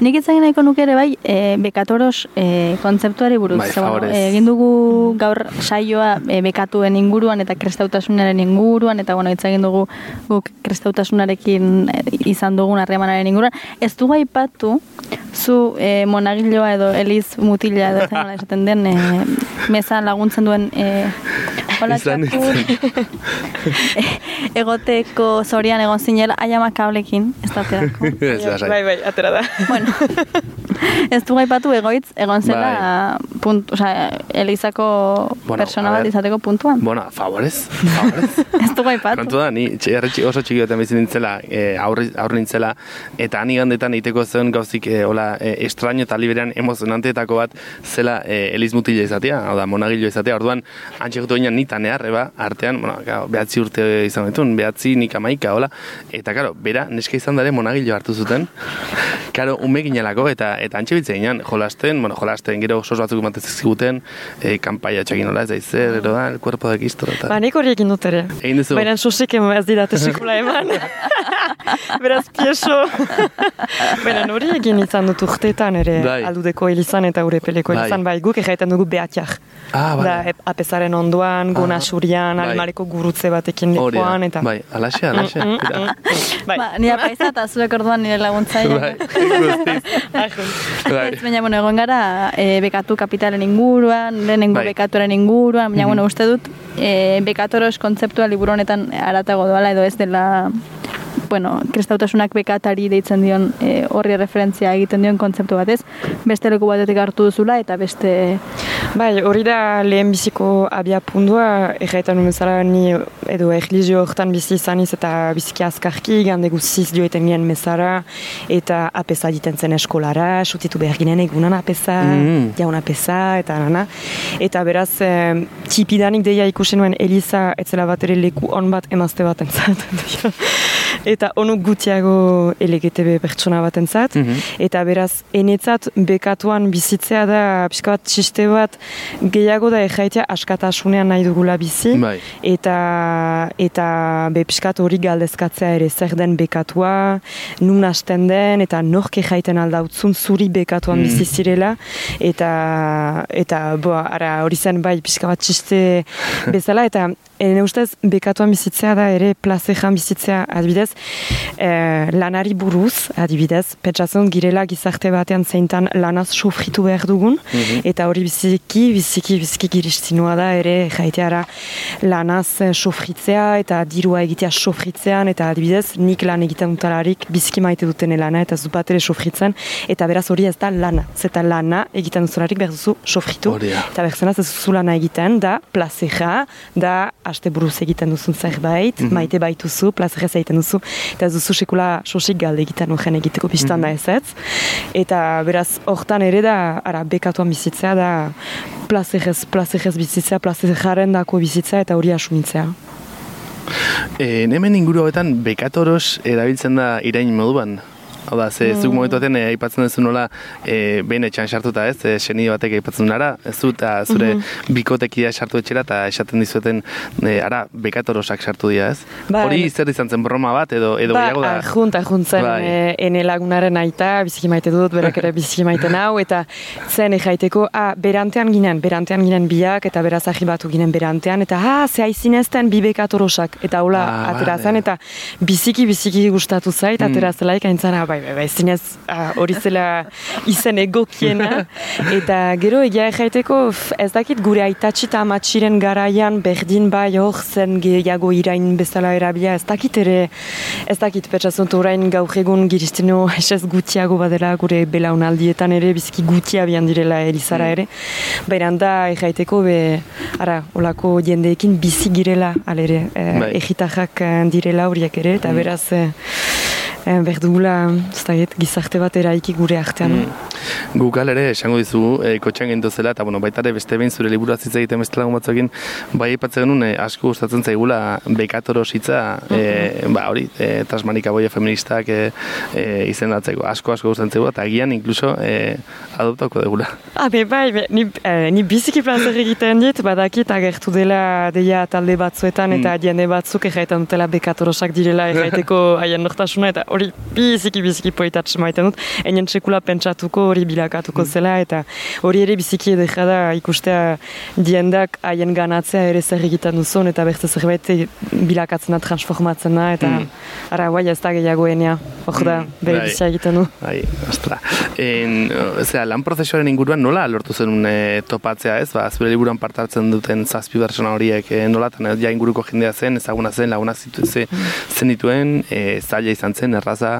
Speaker 3: Nik ez nahiko nuke ere bai, e, bekatoros e, kontzeptuari buruz.
Speaker 2: Bai,
Speaker 3: bueno,
Speaker 2: favorez.
Speaker 3: e, egin dugu gaur saioa e, bekatuen inguruan eta krestautasunaren inguruan, eta bueno, hitz egin dugu guk krestautasunarekin izan dugun harremanaren inguruan. Ez dugu aipatu, zu e, monagiloa edo eliz mutila edo esaten den, e, mezan laguntzen duen e, hola [laughs] egoteko zorian egon zinela, aiama kablekin, ez da aterako. [laughs]
Speaker 2: Ez lasai.
Speaker 6: bai, bai, atera da.
Speaker 3: Bueno, [laughs] ez du gaipatu egoitz, egon zela, punt, osea, Elizako
Speaker 2: Bueno,
Speaker 3: persona bat izateko puntuan.
Speaker 2: Bueno, favorez, favorez.
Speaker 3: Ez du gaipatu.
Speaker 2: Kontu da, ni txe- erretxi oso txiki batean bizi nintzela, e, aurri, aurri nintzela, eta han igandetan egiteko zen gauzik e, hola, e, estraño eta liberean emozionanteetako bat zela e, eliz mutila izatea, hau da, monagilo izatea, orduan, antxe gotu ginen nita neharreba, artean, bueno, gau, behatzi urte izan ditun, behatzi nik amaika, hola, eta karo, bera, neska izan dare monagilo hartu zuten, [laughs] karo, ume ginelako, eta eta antxe bitze ginen, jolasten, bueno, jolasten, gero sos batzuk ematen zizkiguten, e, kanpaia txakin hola, ez da izer, ero da, el cuerpo de Cristo, eta...
Speaker 6: Ba, nik hori egin dut ere.
Speaker 2: Egin duzu?
Speaker 6: Baina sosik ema ez didate sekula eman. [laughs] [laughs] Beraz, pieso. [laughs] Baina hori egin izan dut urteetan ere
Speaker 2: Bai.
Speaker 6: aldudeko hilizan eta urepeleko
Speaker 2: Bai.
Speaker 6: hilizan. Bai, guk egiten dugu behatxak.
Speaker 2: Ah,
Speaker 6: Da,
Speaker 2: bale.
Speaker 6: ep- apezaren ondoan,
Speaker 2: Ah,
Speaker 6: surian,
Speaker 2: bai.
Speaker 6: animaleko gurutze batekin
Speaker 2: da.
Speaker 6: lepoan, eta...
Speaker 2: Bai, alaxe, alaxe. tira. [laughs]
Speaker 6: Bai,
Speaker 3: Ba, nire paisa eta zuek orduan nire laguntzaile.
Speaker 2: Bai, guztiz. Bai.
Speaker 3: Ez, baina, bueno, egon gara e, bekatu kapitalen inguruan, lehenengo
Speaker 2: Bai.
Speaker 3: bekatuaren inguruan, baina, bueno, uste dut, e, bekatoros kontzeptua liburu honetan aratago doala edo ez dela bueno, kristautasunak bekatari deitzen dion e, horri referentzia egiten dion kontzeptu batez, beste leku batetik hartu duzula eta beste
Speaker 6: Bai, hori da lehen biziko abia pundua, erraitan nuen zara ni edo erlijio hortan bizi izaniz eta biziki azkarki, gande guziz joeten gien mezara, eta apesa diten zen eskolara, sutitu behar ginen egunan apesa,
Speaker 2: Mm.
Speaker 6: jaun apesa, eta nana. Eta beraz, eh, txipidanik deia ikusi nuen Eliza etzela bat ere leku on bat emazte bat entzat. Eta onuk gutiago LGTB pertsona bat entzat.
Speaker 2: Mhm.
Speaker 6: Eta beraz, enetzat bekatuan bizitzea da, pixka bat txiste bat, gehiago da ejaitea askatasunean nahi dugula bizi.
Speaker 2: Bai.
Speaker 6: Eta, eta be pixkat hori galdezkatzea ere zer den bekatua, nun hasten den, eta nork ejaiten aldautzun zuri bekatuan
Speaker 2: Mm.
Speaker 6: bizi zirela. Eta, eta boa, ara hori zen bai pixka bat txiste [laughs] bezala, eta Ene ustez, bekatuan bizitzea da ere plazejan bizitzea adibidez, eh, lanari buruz, adibidez, pentsatzen girela gizarte batean zeintan lanaz sofritu behar dugun, eta hori biziki, biziki, biziki giristinua da ere jaiteara lanaz eh, sofritzea eta dirua egitea sofritzean, eta adibidez, nik lan egiten dutalarik biziki maite duten lana eta zu bat ere sofritzen, eta beraz hori ez da lana, zeta lana egiten duzularik behar duzu sofritu,
Speaker 2: Hori da.
Speaker 6: eta berzenaz ez duzu lana egiten, da plazeja, da aste buruz egiten duzun zerbait, maite baituzu, plazerez egiten duzu, eta ez duzu sekula sosik galde egiten horren egiteko pistan da ez ez. Eta beraz, hortan ere da, ara, bekatuan bizitzea da, plazerez, plazerez bizitzea, plazerjaren dako bizitzea eta hori asumitzea.
Speaker 2: E, hemen inguru hauetan bekatoros erabiltzen da irain moduan. Hau da, ze zuk momentu batean eh, aipatzen duzu nola eh, behin etxan sartuta ez, eh, seni batek aipatzen nara, ez zu, eta zure bikotekia sartu etxera eta esaten dizueten, eh, ara, bekatorosak sartu dira ez?
Speaker 6: Bai.
Speaker 2: Hori zer izan zen broma bat edo, edo
Speaker 6: Ba,
Speaker 2: gehiago da?
Speaker 6: arjunt, arjunt zen
Speaker 2: Bai.
Speaker 6: e, ene lagunaren aita, biziki maite dut, berak ere biziki maite nau, eta zen ejaiteko, ah, berantean ginen, berantean ginen biak, eta beraz batu ginen berantean, eta ah, ze aizinezten bi bekatorosak, eta hola,
Speaker 2: Ah,
Speaker 6: atera
Speaker 2: vale.
Speaker 6: zen, eta biziki, biziki gustatu zait, atera zelaik, aintzan, ah, bai, bai, bai, zinez, ah, hori zela izen egokiena, [laughs] eta gero egia ejaiteko, f, ez dakit gure aitatxi eta amatxiren garaian berdin bai hor zen gehiago irain bezala erabila, ez dakit ere, ez dakit petsazunt orain gaur egun giristeno [laughs] esez gutiago badela gure belaunaldietan ere, biziki gutia bian direla Elizara ere, baina da ejaiteko be, ara, olako jendeekin bizi girela, alere, eh,
Speaker 2: Bai.
Speaker 6: egitajak eh, direla horiek ere, eta beraz, eh, eh, berdugula, ez dakit, gizarte bat eraiki gure artean.
Speaker 2: Guk ere esango dizugu, e, kotxean gendu zela, eta bueno, baita ere beste behin zure liburu hitz egiten beste lagun batzuekin, bai aipatzen genuen e, asko gustatzen zaigula bekatoros hitza, e, ba hori, e, tasmanika boia feministak e, e, izendatzeko, asko asko gustatzen zaigula, eta agian inkluso e, adoptauko degula.
Speaker 6: Ah, be, bai, be, ni, eh, ni biziki plazer egiten dit, badakit agertu dela deia talde batzuetan eta jende batzuk erraiten dutela bekatorosak direla erraiteko [laughs] haien nortasuna eta hori biziki biziki poitatxe maiten dut, enen sekula pentsatuko hori bilakatuko zela eta hori ere biziki edera da ikustea diendak haien ganatzea ere zer egiten duzun eta beste zerbait bilakatzen da transformatzen da eta ara, guai ez da gehiago enea, hor da, bere
Speaker 2: bai.
Speaker 6: bizia egiten du.
Speaker 2: Bai, ostra. En, zera, lan prozesuaren inguruan nola lortu zen e, topatzea ez? Ba, zure liburuan parte hartzen duten zazpi persona horiek e, nolatan ez, ja inguruko jendea zen, ezaguna zen, lagunak zitu, ze, zen dituen, e, zaila izan zen, erraza,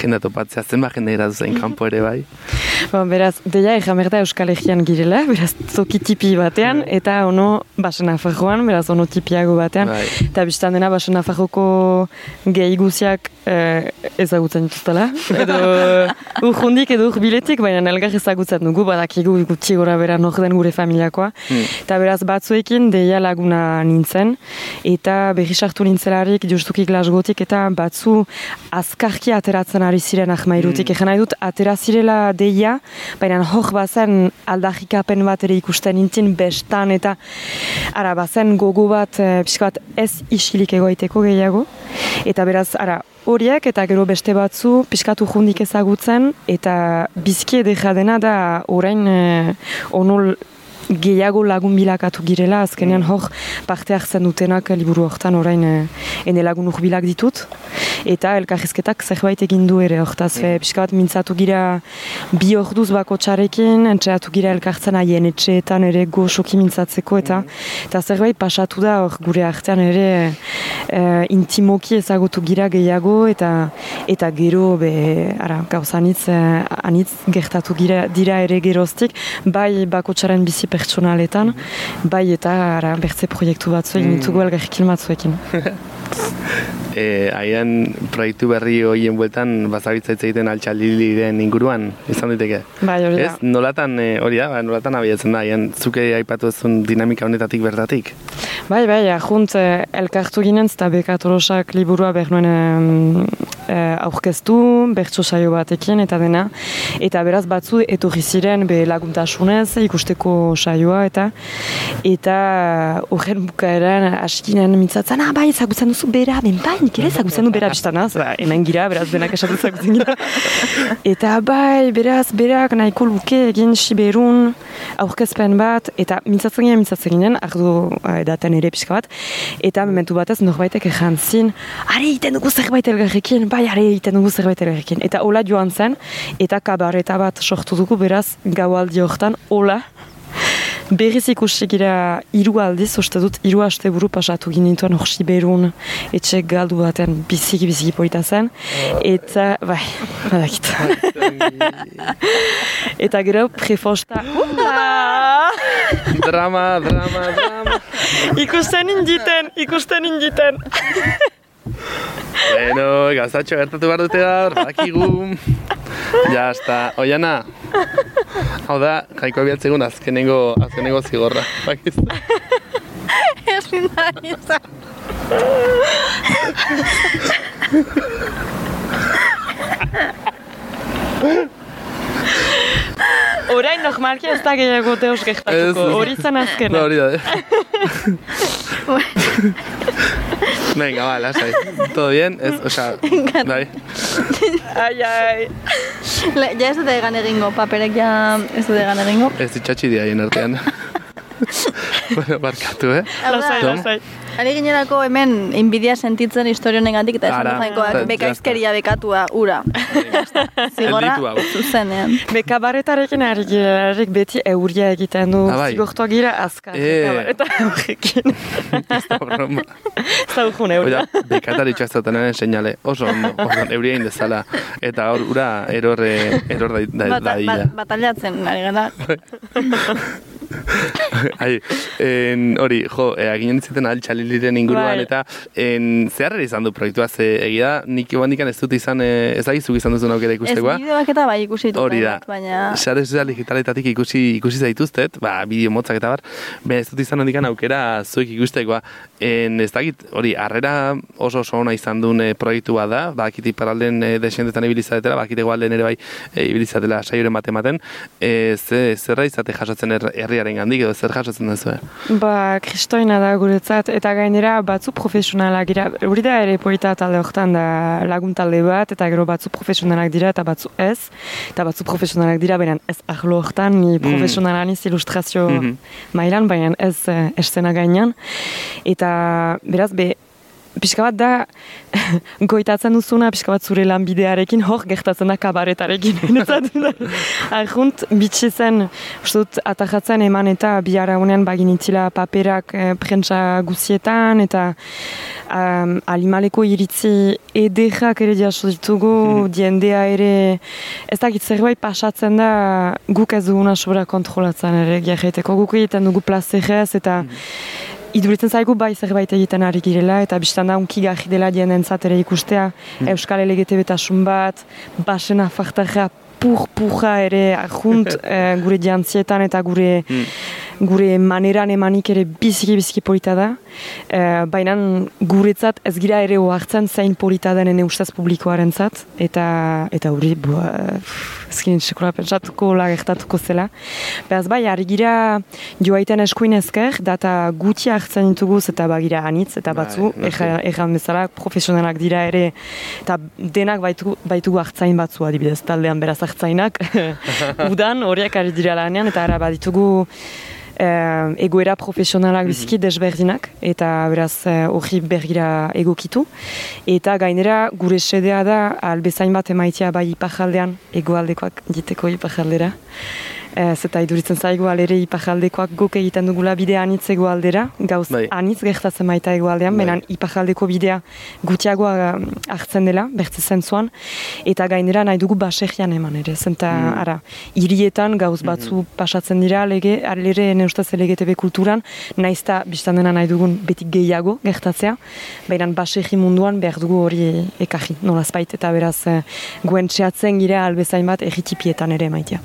Speaker 2: jendea topatzea, zenba jende geratu zen kanpo ere bai. [laughs]
Speaker 6: Bon, beraz, deia ejamerda Euskal Herrian girela, beraz, toki tipi batean, eta ono basen afarroan, beraz, ono tipiago batean.
Speaker 2: Bai.
Speaker 6: Eta biztan dena basen afarroko gehi guziak eh, ezagutzen dituztela. Edo urjundik edo urbiletik, baina elgar ezagutzen dugu, badakigu gutxi gora bera nor den gure familiakoa. Eta beraz, batzuekin deia laguna nintzen, eta berri sartu nintzelarik justuki glasgotik, eta batzu azkarki ateratzen ari ziren ahmairutik. Mm. nahi dut, atera zirela deia, baina hor bazen aldarrikapen bat ere ikusten nintzen bestan, eta ara, bazen gogo bat, e, pixka bat ez isilik egoiteko gehiago. Eta beraz, ara, horiek eta gero beste batzu pixkatu jundik ezagutzen eta bizki edera dena da orain e, onol gehiago lagun bilakatu girela, azkenean hor parte hartzen dutenak liburu hortan orain e, ene lagun urbilak ditut. Eta elkarrizketak zerbait egin du ere. Hortaz e, pixka bat mintzatu gira bi orduz bako txarekin, entxeatu gira elkartzen haien etxeetan ere goxoki mintzatzeko eta eta zerbait pasatu da hor gure artean ere e, intimoki ezagutu gira gehiago eta eta gero be, ara, gauza anitz, e, anitz gertatu gira, dira ere geroztik, bai bakotxaren bizi pertsonaletan, bai eta ara, bertze proiektu batzu egin ditugu elgarrekin batzuekin. [laughs]
Speaker 2: E, Aian proiektu berri horien bueltan bazabiltzaitz egiten altxaldiren inguruan, izan diteke.
Speaker 6: Bai, hori da.
Speaker 2: Ez, nolatan, e, hori da, ba, nolatan abiatzen da, aian, zuke aipatu ezun dinamika honetatik bertatik.
Speaker 6: Bai, bai, ahunt eh, elkartu ginen, eta bekatorosak liburua behar eh, aurkeztu, bertso saio batekin, eta dena. Eta beraz batzu etorri ziren be laguntasunez ikusteko saioa, eta eta horren bukaeran askinen mintzatzen, ah, bai, ezagutzen duzu bera, ben bai, nik ere ezagutzen du bera biztanaz, ba, hemen gira, beraz denak esatu ezagutzen gira. [laughs] eta bai, beraz, berak nahiko luke egin siberun aurkezpen bat, eta mintzatzen ginen, mintzatzen ginen, ardu eh, edaten ere pixka bat, eta momentu batez norbaitek ejan zin, are egiten dugu zerbait elgarrekin, bai, are egiten dugu zerbait elgarrekin. Eta hola joan zen, eta kabareta bat sortu dugu, beraz, gaualdi hortan, hola, Berriz ikusi gira hiru aldiz, uste dut hiru aste buru pasatu ginituen hor Siberun etxe galdu baten biziki biziki polita zen. Eta, bai, badakit. [laughs] eta gero prefosta,
Speaker 2: drama, drama, drama.
Speaker 6: ikusten inditen, ikusten inditen. [laughs]
Speaker 2: bueno, gauzatxo gertatu behar dute gaur, badakigu. Ja, hasta, oiana. Hau da, jaiko bialtzegun azkenengo, azkenengo zigorra. Bakizu.
Speaker 3: Ezin da izan.
Speaker 6: Orain normalki ez da gehiago deus gertatuko,
Speaker 2: Ez.
Speaker 6: hori zen azkena.
Speaker 2: No, hori da, eh? Venga, va, lasai. ¿Todo bien? Ez, o sea, bai.
Speaker 6: Ai, ai.
Speaker 3: Le, ja ez dut egan egingo, paperek ja ez dut egan egingo.
Speaker 2: Ez ditxatxi diaien artean. [laughs] bueno, barkatu, eh?
Speaker 6: Lasai, lasai.
Speaker 3: Ari ginerako hemen inbidia sentitzen historio honegatik eta esan
Speaker 2: ta-
Speaker 3: bekaizkeria bekatua, ura. [laughs] Zigorra, zuzenean.
Speaker 6: Bekabaretarekin ari girerik beti euria egiten du,
Speaker 2: Ah, bai.
Speaker 6: zigortuak gira azkar.
Speaker 2: Eh.
Speaker 6: Bekabareta horrekin. [laughs]
Speaker 2: Ez da broma.
Speaker 6: Zaujun euria.
Speaker 2: Oida, bekatari txazatenaren seinale. Oso ondo, oso euria indezala. Eta hor, ura, eror, eh, eror da, da, da,
Speaker 3: bat, bataliatzen, ari gara. [laughs]
Speaker 2: Ai, en, hori, jo, e, aginen ziten altxaliliren inguruan,
Speaker 6: Bai.
Speaker 2: eta en, zeharrera izan du proiektua, ze egia, nik ibandikan ez dut izan, e, ez dakizuk izan duzun aukera
Speaker 3: Ez
Speaker 2: ikustekoa.
Speaker 3: bideoak eta bai ikusi ditut.
Speaker 2: Hori da,
Speaker 3: Baina...
Speaker 2: sare sozial digitaletatik ikusi, ikusi zaituztet, ba, bideo motzak eta bar, baina ez dut izan handikan aukera zuek ikustekoa. En, ez dakit, hori, harrera oso oso ona izan duen e, proiektu bat da, bakit iparalden e, desientetan ibilizatela, bakit egualden ere bai e, ibilizatela saioren bat ematen, e, ze, zerra izate jasotzen her, herriaren gandik, edo zer jasotzen duzu,
Speaker 6: Ba, kristoina da guretzat, eta gainera batzu profesionalak dira, hori da ere polita talde hortan da lagun talde bat, eta gero batzu profesionalak dira, eta batzu ez, eta batzu profesionalak dira, baina ez ahlo hortan, ni profesionala niz ilustrazio
Speaker 2: Mhm.
Speaker 6: mailan, baina ez eh, eszena gainean, eta beraz, be, pixka bat da, [laughs] goitatzen duzuna, pixka bat zure lanbidearekin, hor gertatzen da kabaretarekin. [laughs] Arjunt, bitxi zen, uste dut, atajatzen eman eta biara honean baginitzila paperak eh, prentsa guzietan, eta um, alimaleko iritzi ederrak ere jaso ditugu, diendea ere, ez dakit zerbait pasatzen da, guk ez duguna sobra kontrolatzen ere, gerreteko, guk egiten dugu plazerez, eta iduritzen zaigu bai zerbait egiten ari girela, eta biztan da unki gaji dela dienentzat ere ikustea, Euskal LGBT betasun bat, basen afartarra pur-purra ere ajunt [laughs] eh, gure jantzietan eta gure gure maneran emanik ere biziki biziki polita da. Eh, Baina guretzat ez gira ere ohartzen zein polita den ene ustez publikoaren zat. Eta, eta hori, bua, ez ginen sekula pentsatuko la gertatuko zela. Beraz bai, ari gira joaiten eskuin ezker, data guti hartzen dituguz eta bagira anitz, eta
Speaker 2: Bai,
Speaker 6: batzu, erran bezala, profesionalak dira ere, eta denak baitu, baitugu hartzain batzu adibidez, taldean beraz hartzainak, [laughs] udan horiek ari dira lanean, eta ara baditugu egoera profesionalak biziki desberdinak, eta beraz eh, hori bergira egokitu. Eta gainera gure sedea da albezain bat emaitia bai ipajaldean, egoaldekoak diteko ipajaldera. Ez eta iduritzen zaigu alere ipajaldekoak guk egiten dugula bidea anitz egoaldera, gauz
Speaker 2: Bai.
Speaker 6: anitz gertatzen baita egoaldean,
Speaker 2: Bai.
Speaker 6: benen ipajaldeko bidea gutiagoa um, hartzen dela, bertze zentzuan, eta gainera nahi dugu baserrian eman ere, zenta, ara, hirietan gauz batzu pasatzen dira, lege, alere, ne ustez LGTB kulturan, naizta biztan dena nahi dugun beti gehiago gertatzea, baina baserri munduan behar dugu hori ekarri, nolazbait, eta beraz, eh, guen txeatzen gira albezain bat erritipietan ere maitea.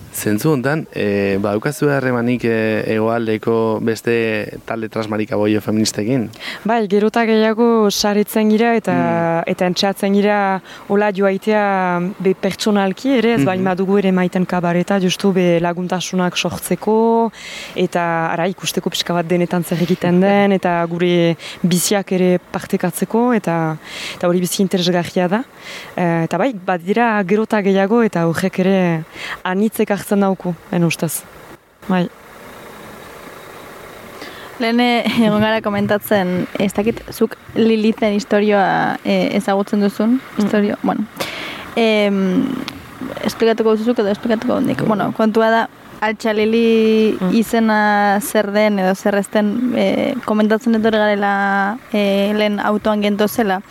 Speaker 2: Zentzu hontan, e, ba, daukazu harremanik e, egoaldeko beste talde trasmarika boio feministekin?
Speaker 6: Bai, gerota gehiago saretzen gira eta eta entxatzen gira hola joaitea be pertsonalki ere, ez bain badugu ere maiten kabareta, justu be laguntasunak sortzeko eta ara ikusteko pixka bat denetan zer egiten den eta gure biziak ere partekatzeko eta eta hori bizi interesgarria da. E, eta bai, bat dira gerota gehiago eta horrek ere anitzek hartzen dauku, en ustez. Bai.
Speaker 3: Lehen egon gara komentatzen, ez dakit, zuk Lilithen historioa e, ezagutzen duzun, historio, bueno. Em, esplikatuko duzuzuk edo esplikatuko hondik. Bueno, kontua da, altxa Lili izena zer den edo zer ez den e, komentatzen etorri garela e, lehen autoan gento zela.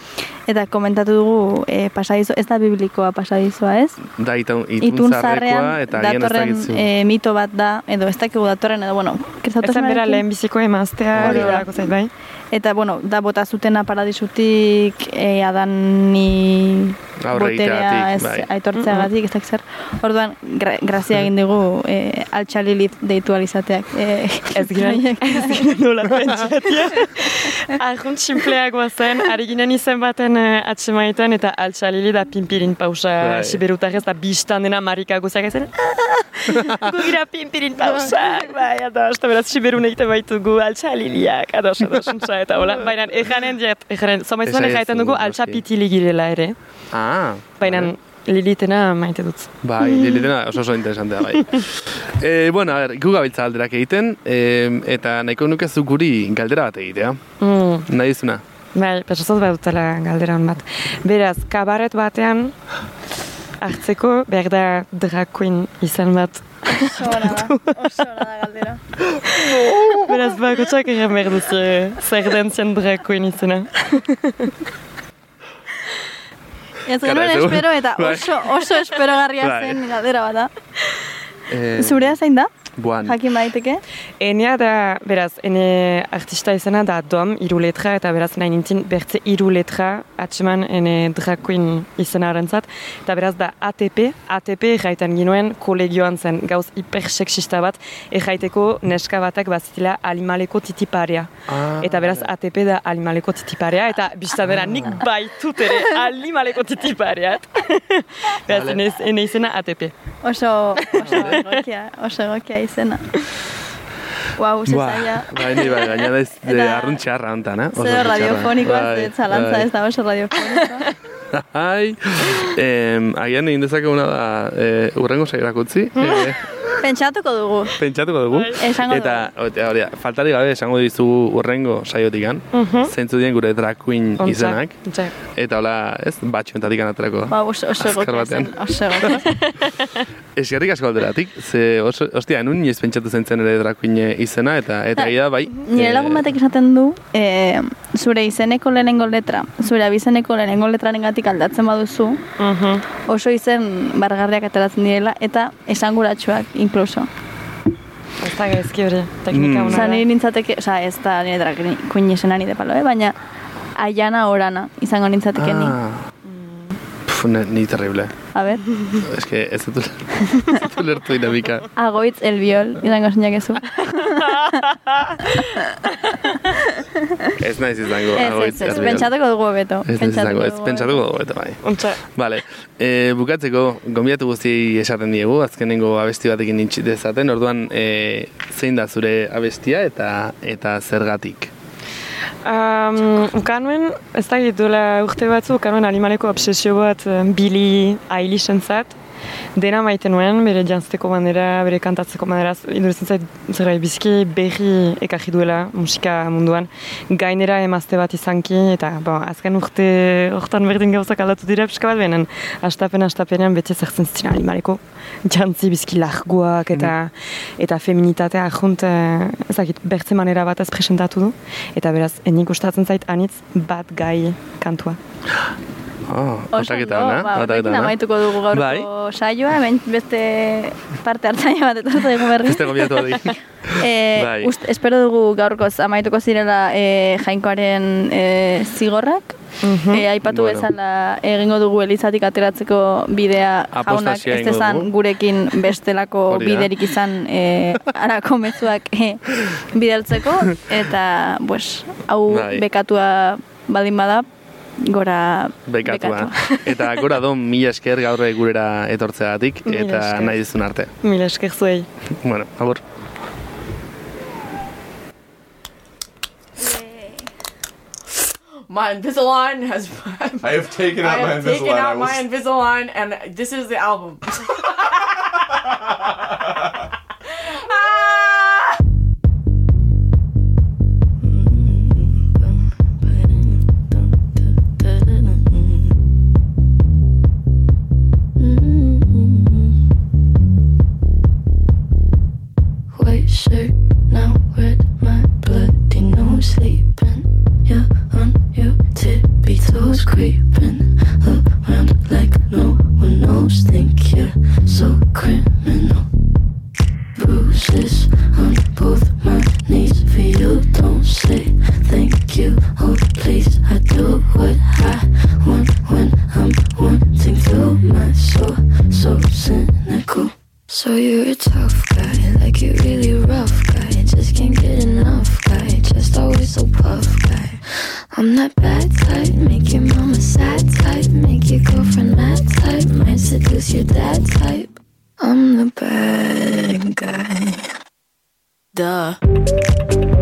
Speaker 3: Eta komentatu dugu e, pasadizo, ez da biblikoa pasadizoa ez?
Speaker 2: Da itun,
Speaker 3: Itun zarrean
Speaker 2: eta
Speaker 3: datorren e, mito bat da, edo ez dakigu datorren, edo bueno,
Speaker 6: Ez zen bera lehen biziko emaztea,
Speaker 3: Hori da.
Speaker 6: zait, bai?
Speaker 3: Eta, bueno, da bota zutena paradisutik e, adani
Speaker 2: Aurre
Speaker 3: boterea ez
Speaker 2: bai.
Speaker 3: aitortzeagatik, ez dakit zer. Orduan, gra, grazia egin dugu e, altxa Lilith deitu alizateak. E,
Speaker 6: Ez ginen, [laughs] ez ginen nola pentsatia. [laughs] Arjunt simpleagoa zen, ari ginen izen baten uh, atsemaiten eta altxalili da pimpirin pausa
Speaker 2: Bai.
Speaker 6: siberutarrez da bistan dena marika guzak ezen gugira pimpirin pausa [laughs] bai, ados, eta beraz siberun egiten baitugu altxaliliak, ados, ados, untza, eta hola, [laughs] baina ejanen diet, ejanen, zomaizuan
Speaker 2: ez
Speaker 6: ejaiten
Speaker 2: dugu,
Speaker 6: altxapitili girela ere,
Speaker 2: Ah,
Speaker 6: baina lilitena maite dut.
Speaker 2: Bai, lilitena oso oso interesantea, bai. [laughs] e, bueno, a ber, gu gabiltza alderak egiten, e, eta nahiko nuke zu guri galdera bat egitea.
Speaker 6: Mm.
Speaker 2: Nahi duzuna?
Speaker 6: Bai, pesazot bat dutela galdera hon bat. Beraz, kabaret batean hartzeko behar da drag queen izan bat.
Speaker 3: Oso da, oso da galdera. [laughs]
Speaker 6: Beraz, bakotxak egin behar duzu zer den zen drag queen izena.
Speaker 3: Ez genuen espero eta
Speaker 2: Bai.
Speaker 3: oso, oso esperogarria
Speaker 2: Bai.
Speaker 3: zen galdera bat da.
Speaker 2: E,
Speaker 3: Zurea zein da?
Speaker 2: Buan.
Speaker 3: Jakin baiteke?
Speaker 6: Enea da, beraz, ene artista izena da dom, iru letra, eta beraz nahi nintzen bertze iru letra atseman ene drag queen izena harentzat. Eta beraz da ATP, ATP erraiten ginuen kolegioan zen gauz hipersexista bat, erraiteko neska batak bazitila animaleko titiparea.
Speaker 2: Ah,
Speaker 6: Eta beraz ATP da animaleko titiparea, eta biztan dena nik baitut ere animaleko titipareat. [laughs] beraz, ene, ene izena ATP.
Speaker 3: Oso, oso [laughs] egokia, oso egokia izena. Wow, ze
Speaker 2: Ba,
Speaker 3: zaila.
Speaker 2: bai, ni bai, gaina ez de
Speaker 3: Eta-
Speaker 2: arruntxarra hontan, eh? Oso
Speaker 3: Zero
Speaker 2: arruntxarra.
Speaker 3: radiofonikoa,
Speaker 2: Bai,
Speaker 3: ze zalantza
Speaker 2: bai.
Speaker 3: ez da oso radiofonikoa. [laughs]
Speaker 2: Ai, em, agian egin dezakeguna da, e, urrengo sairak utzi, [laughs] e,
Speaker 3: Pentsatuko dugu.
Speaker 2: pentsatuko dugu.
Speaker 3: Esango
Speaker 2: Eta, eta hori, da, faltari gabe esango dizugu urrengo saiotikan, zeintzu dien gure drag queen
Speaker 6: Ontza.
Speaker 2: izenak,
Speaker 6: Ontza.
Speaker 2: eta hola, ez, batxuentatik aterako da.
Speaker 3: Ba, oso, oso
Speaker 2: Azkar batean.
Speaker 3: oso. [laughs]
Speaker 2: Eskerrik asko alderatik, ze oso, ostia, nun ez pentsatu zentzen ere drag queen izena, eta eta gira bai.
Speaker 3: Nire
Speaker 2: eh,
Speaker 3: lagun batek esaten du, e, zure izeneko lehenengo letra, zure abizeneko lehenengo letraren gatik aldatzen baduzu,
Speaker 6: Mhm.
Speaker 3: oso izen bargarriak ateratzen direla, eta esanguratsuak, inkluso.
Speaker 6: Ez da gaizki hori, teknika
Speaker 2: Mm.
Speaker 3: Osa,
Speaker 6: da.
Speaker 3: niri nintzateke, osa, ez da nire drag queen izena nire palo, eh? baina aiana orana izango nintzateke ni.
Speaker 2: Ah. Puf, ni terrible.
Speaker 3: A ber, [laughs]
Speaker 2: Ez que ez dut ez dut lertu dinamika.
Speaker 3: agoitz elbiol, izango zinakezu.
Speaker 2: Ez naiz izango. Agoitz
Speaker 3: ez,
Speaker 2: erdian.
Speaker 3: pentsatuko dugu hobeto.
Speaker 2: Ez naiz izango, ez pentsatuko dugu eta bai.
Speaker 6: Ontsa,
Speaker 2: Vale, e, bukatzeko, gombiatu guztiei esaten diegu, azkenengo abesti batekin nintxi dezaten, orduan e, zein da zure abestia eta eta zergatik.
Speaker 6: Um, ukanuen, ez da urte batzu, ukanuen animaleko obsesio bat um, Billy Eilishen zat. Dena maite nuen, bere jantzteko bandera, bere kantatzeko bandera, iduritzen zait, zerbait biziki berri ekarri duela musika munduan. Gainera emazte bat izanki, eta bo, azken urte hortan berdin gauzak aldatu dira pixka bat benen. Astapen, astapenean beti zertzen zitzen animaleko jantzi biziki larguak eta eta feminitatea ajunt ezagit bertze manera bat ez presentatu du eta beraz enik gustatzen zait anitz bat gai kantua. [gasps]
Speaker 2: Oh,
Speaker 3: Oso ondo,
Speaker 2: ona,
Speaker 3: ba,
Speaker 2: otaketa
Speaker 3: horrekin
Speaker 2: ona.
Speaker 3: amaituko dugu gaurko
Speaker 2: Bai.
Speaker 3: saioa, hemen beste parte hartzaile bat etortzen zaigu berri.
Speaker 2: Beste gombiatu batekin. [laughs]
Speaker 3: E,
Speaker 2: Bai.
Speaker 3: ust, espero dugu gaurkoz amaituko zirela e, jainkoaren e, zigorrak. E, aipatu
Speaker 2: Bueno.
Speaker 3: bezala egingo dugu elizatik ateratzeko bidea jaunak ez dezan gurekin bestelako
Speaker 2: Hori
Speaker 3: biderik izan e, arako mezuak e, bidaltzeko [laughs] eta pues, hau
Speaker 2: Bai.
Speaker 3: bekatua baldin bada gora
Speaker 2: Bekatua. Eta gora don mila esker gaur gurera etortzeagatik eta
Speaker 6: esker.
Speaker 2: nahi dizun arte.
Speaker 6: Mila esker zuei.
Speaker 2: Bueno, abur.
Speaker 7: My Invisalign has.
Speaker 8: I have taken
Speaker 7: I
Speaker 8: out my
Speaker 7: have taken
Speaker 8: Invisalign. I
Speaker 7: out
Speaker 8: will
Speaker 7: my Invisalign, and this is the album. [laughs]
Speaker 9: nose sleeping. You're on your tippy toes, creeping around like no one knows. Think you're so criminal. Bruises on both my knees for you. Don't say thank you. Oh, please, I do what I want when I'm wanting to. My soul, so cynical. So you're I'm the bad guy.
Speaker 1: Duh.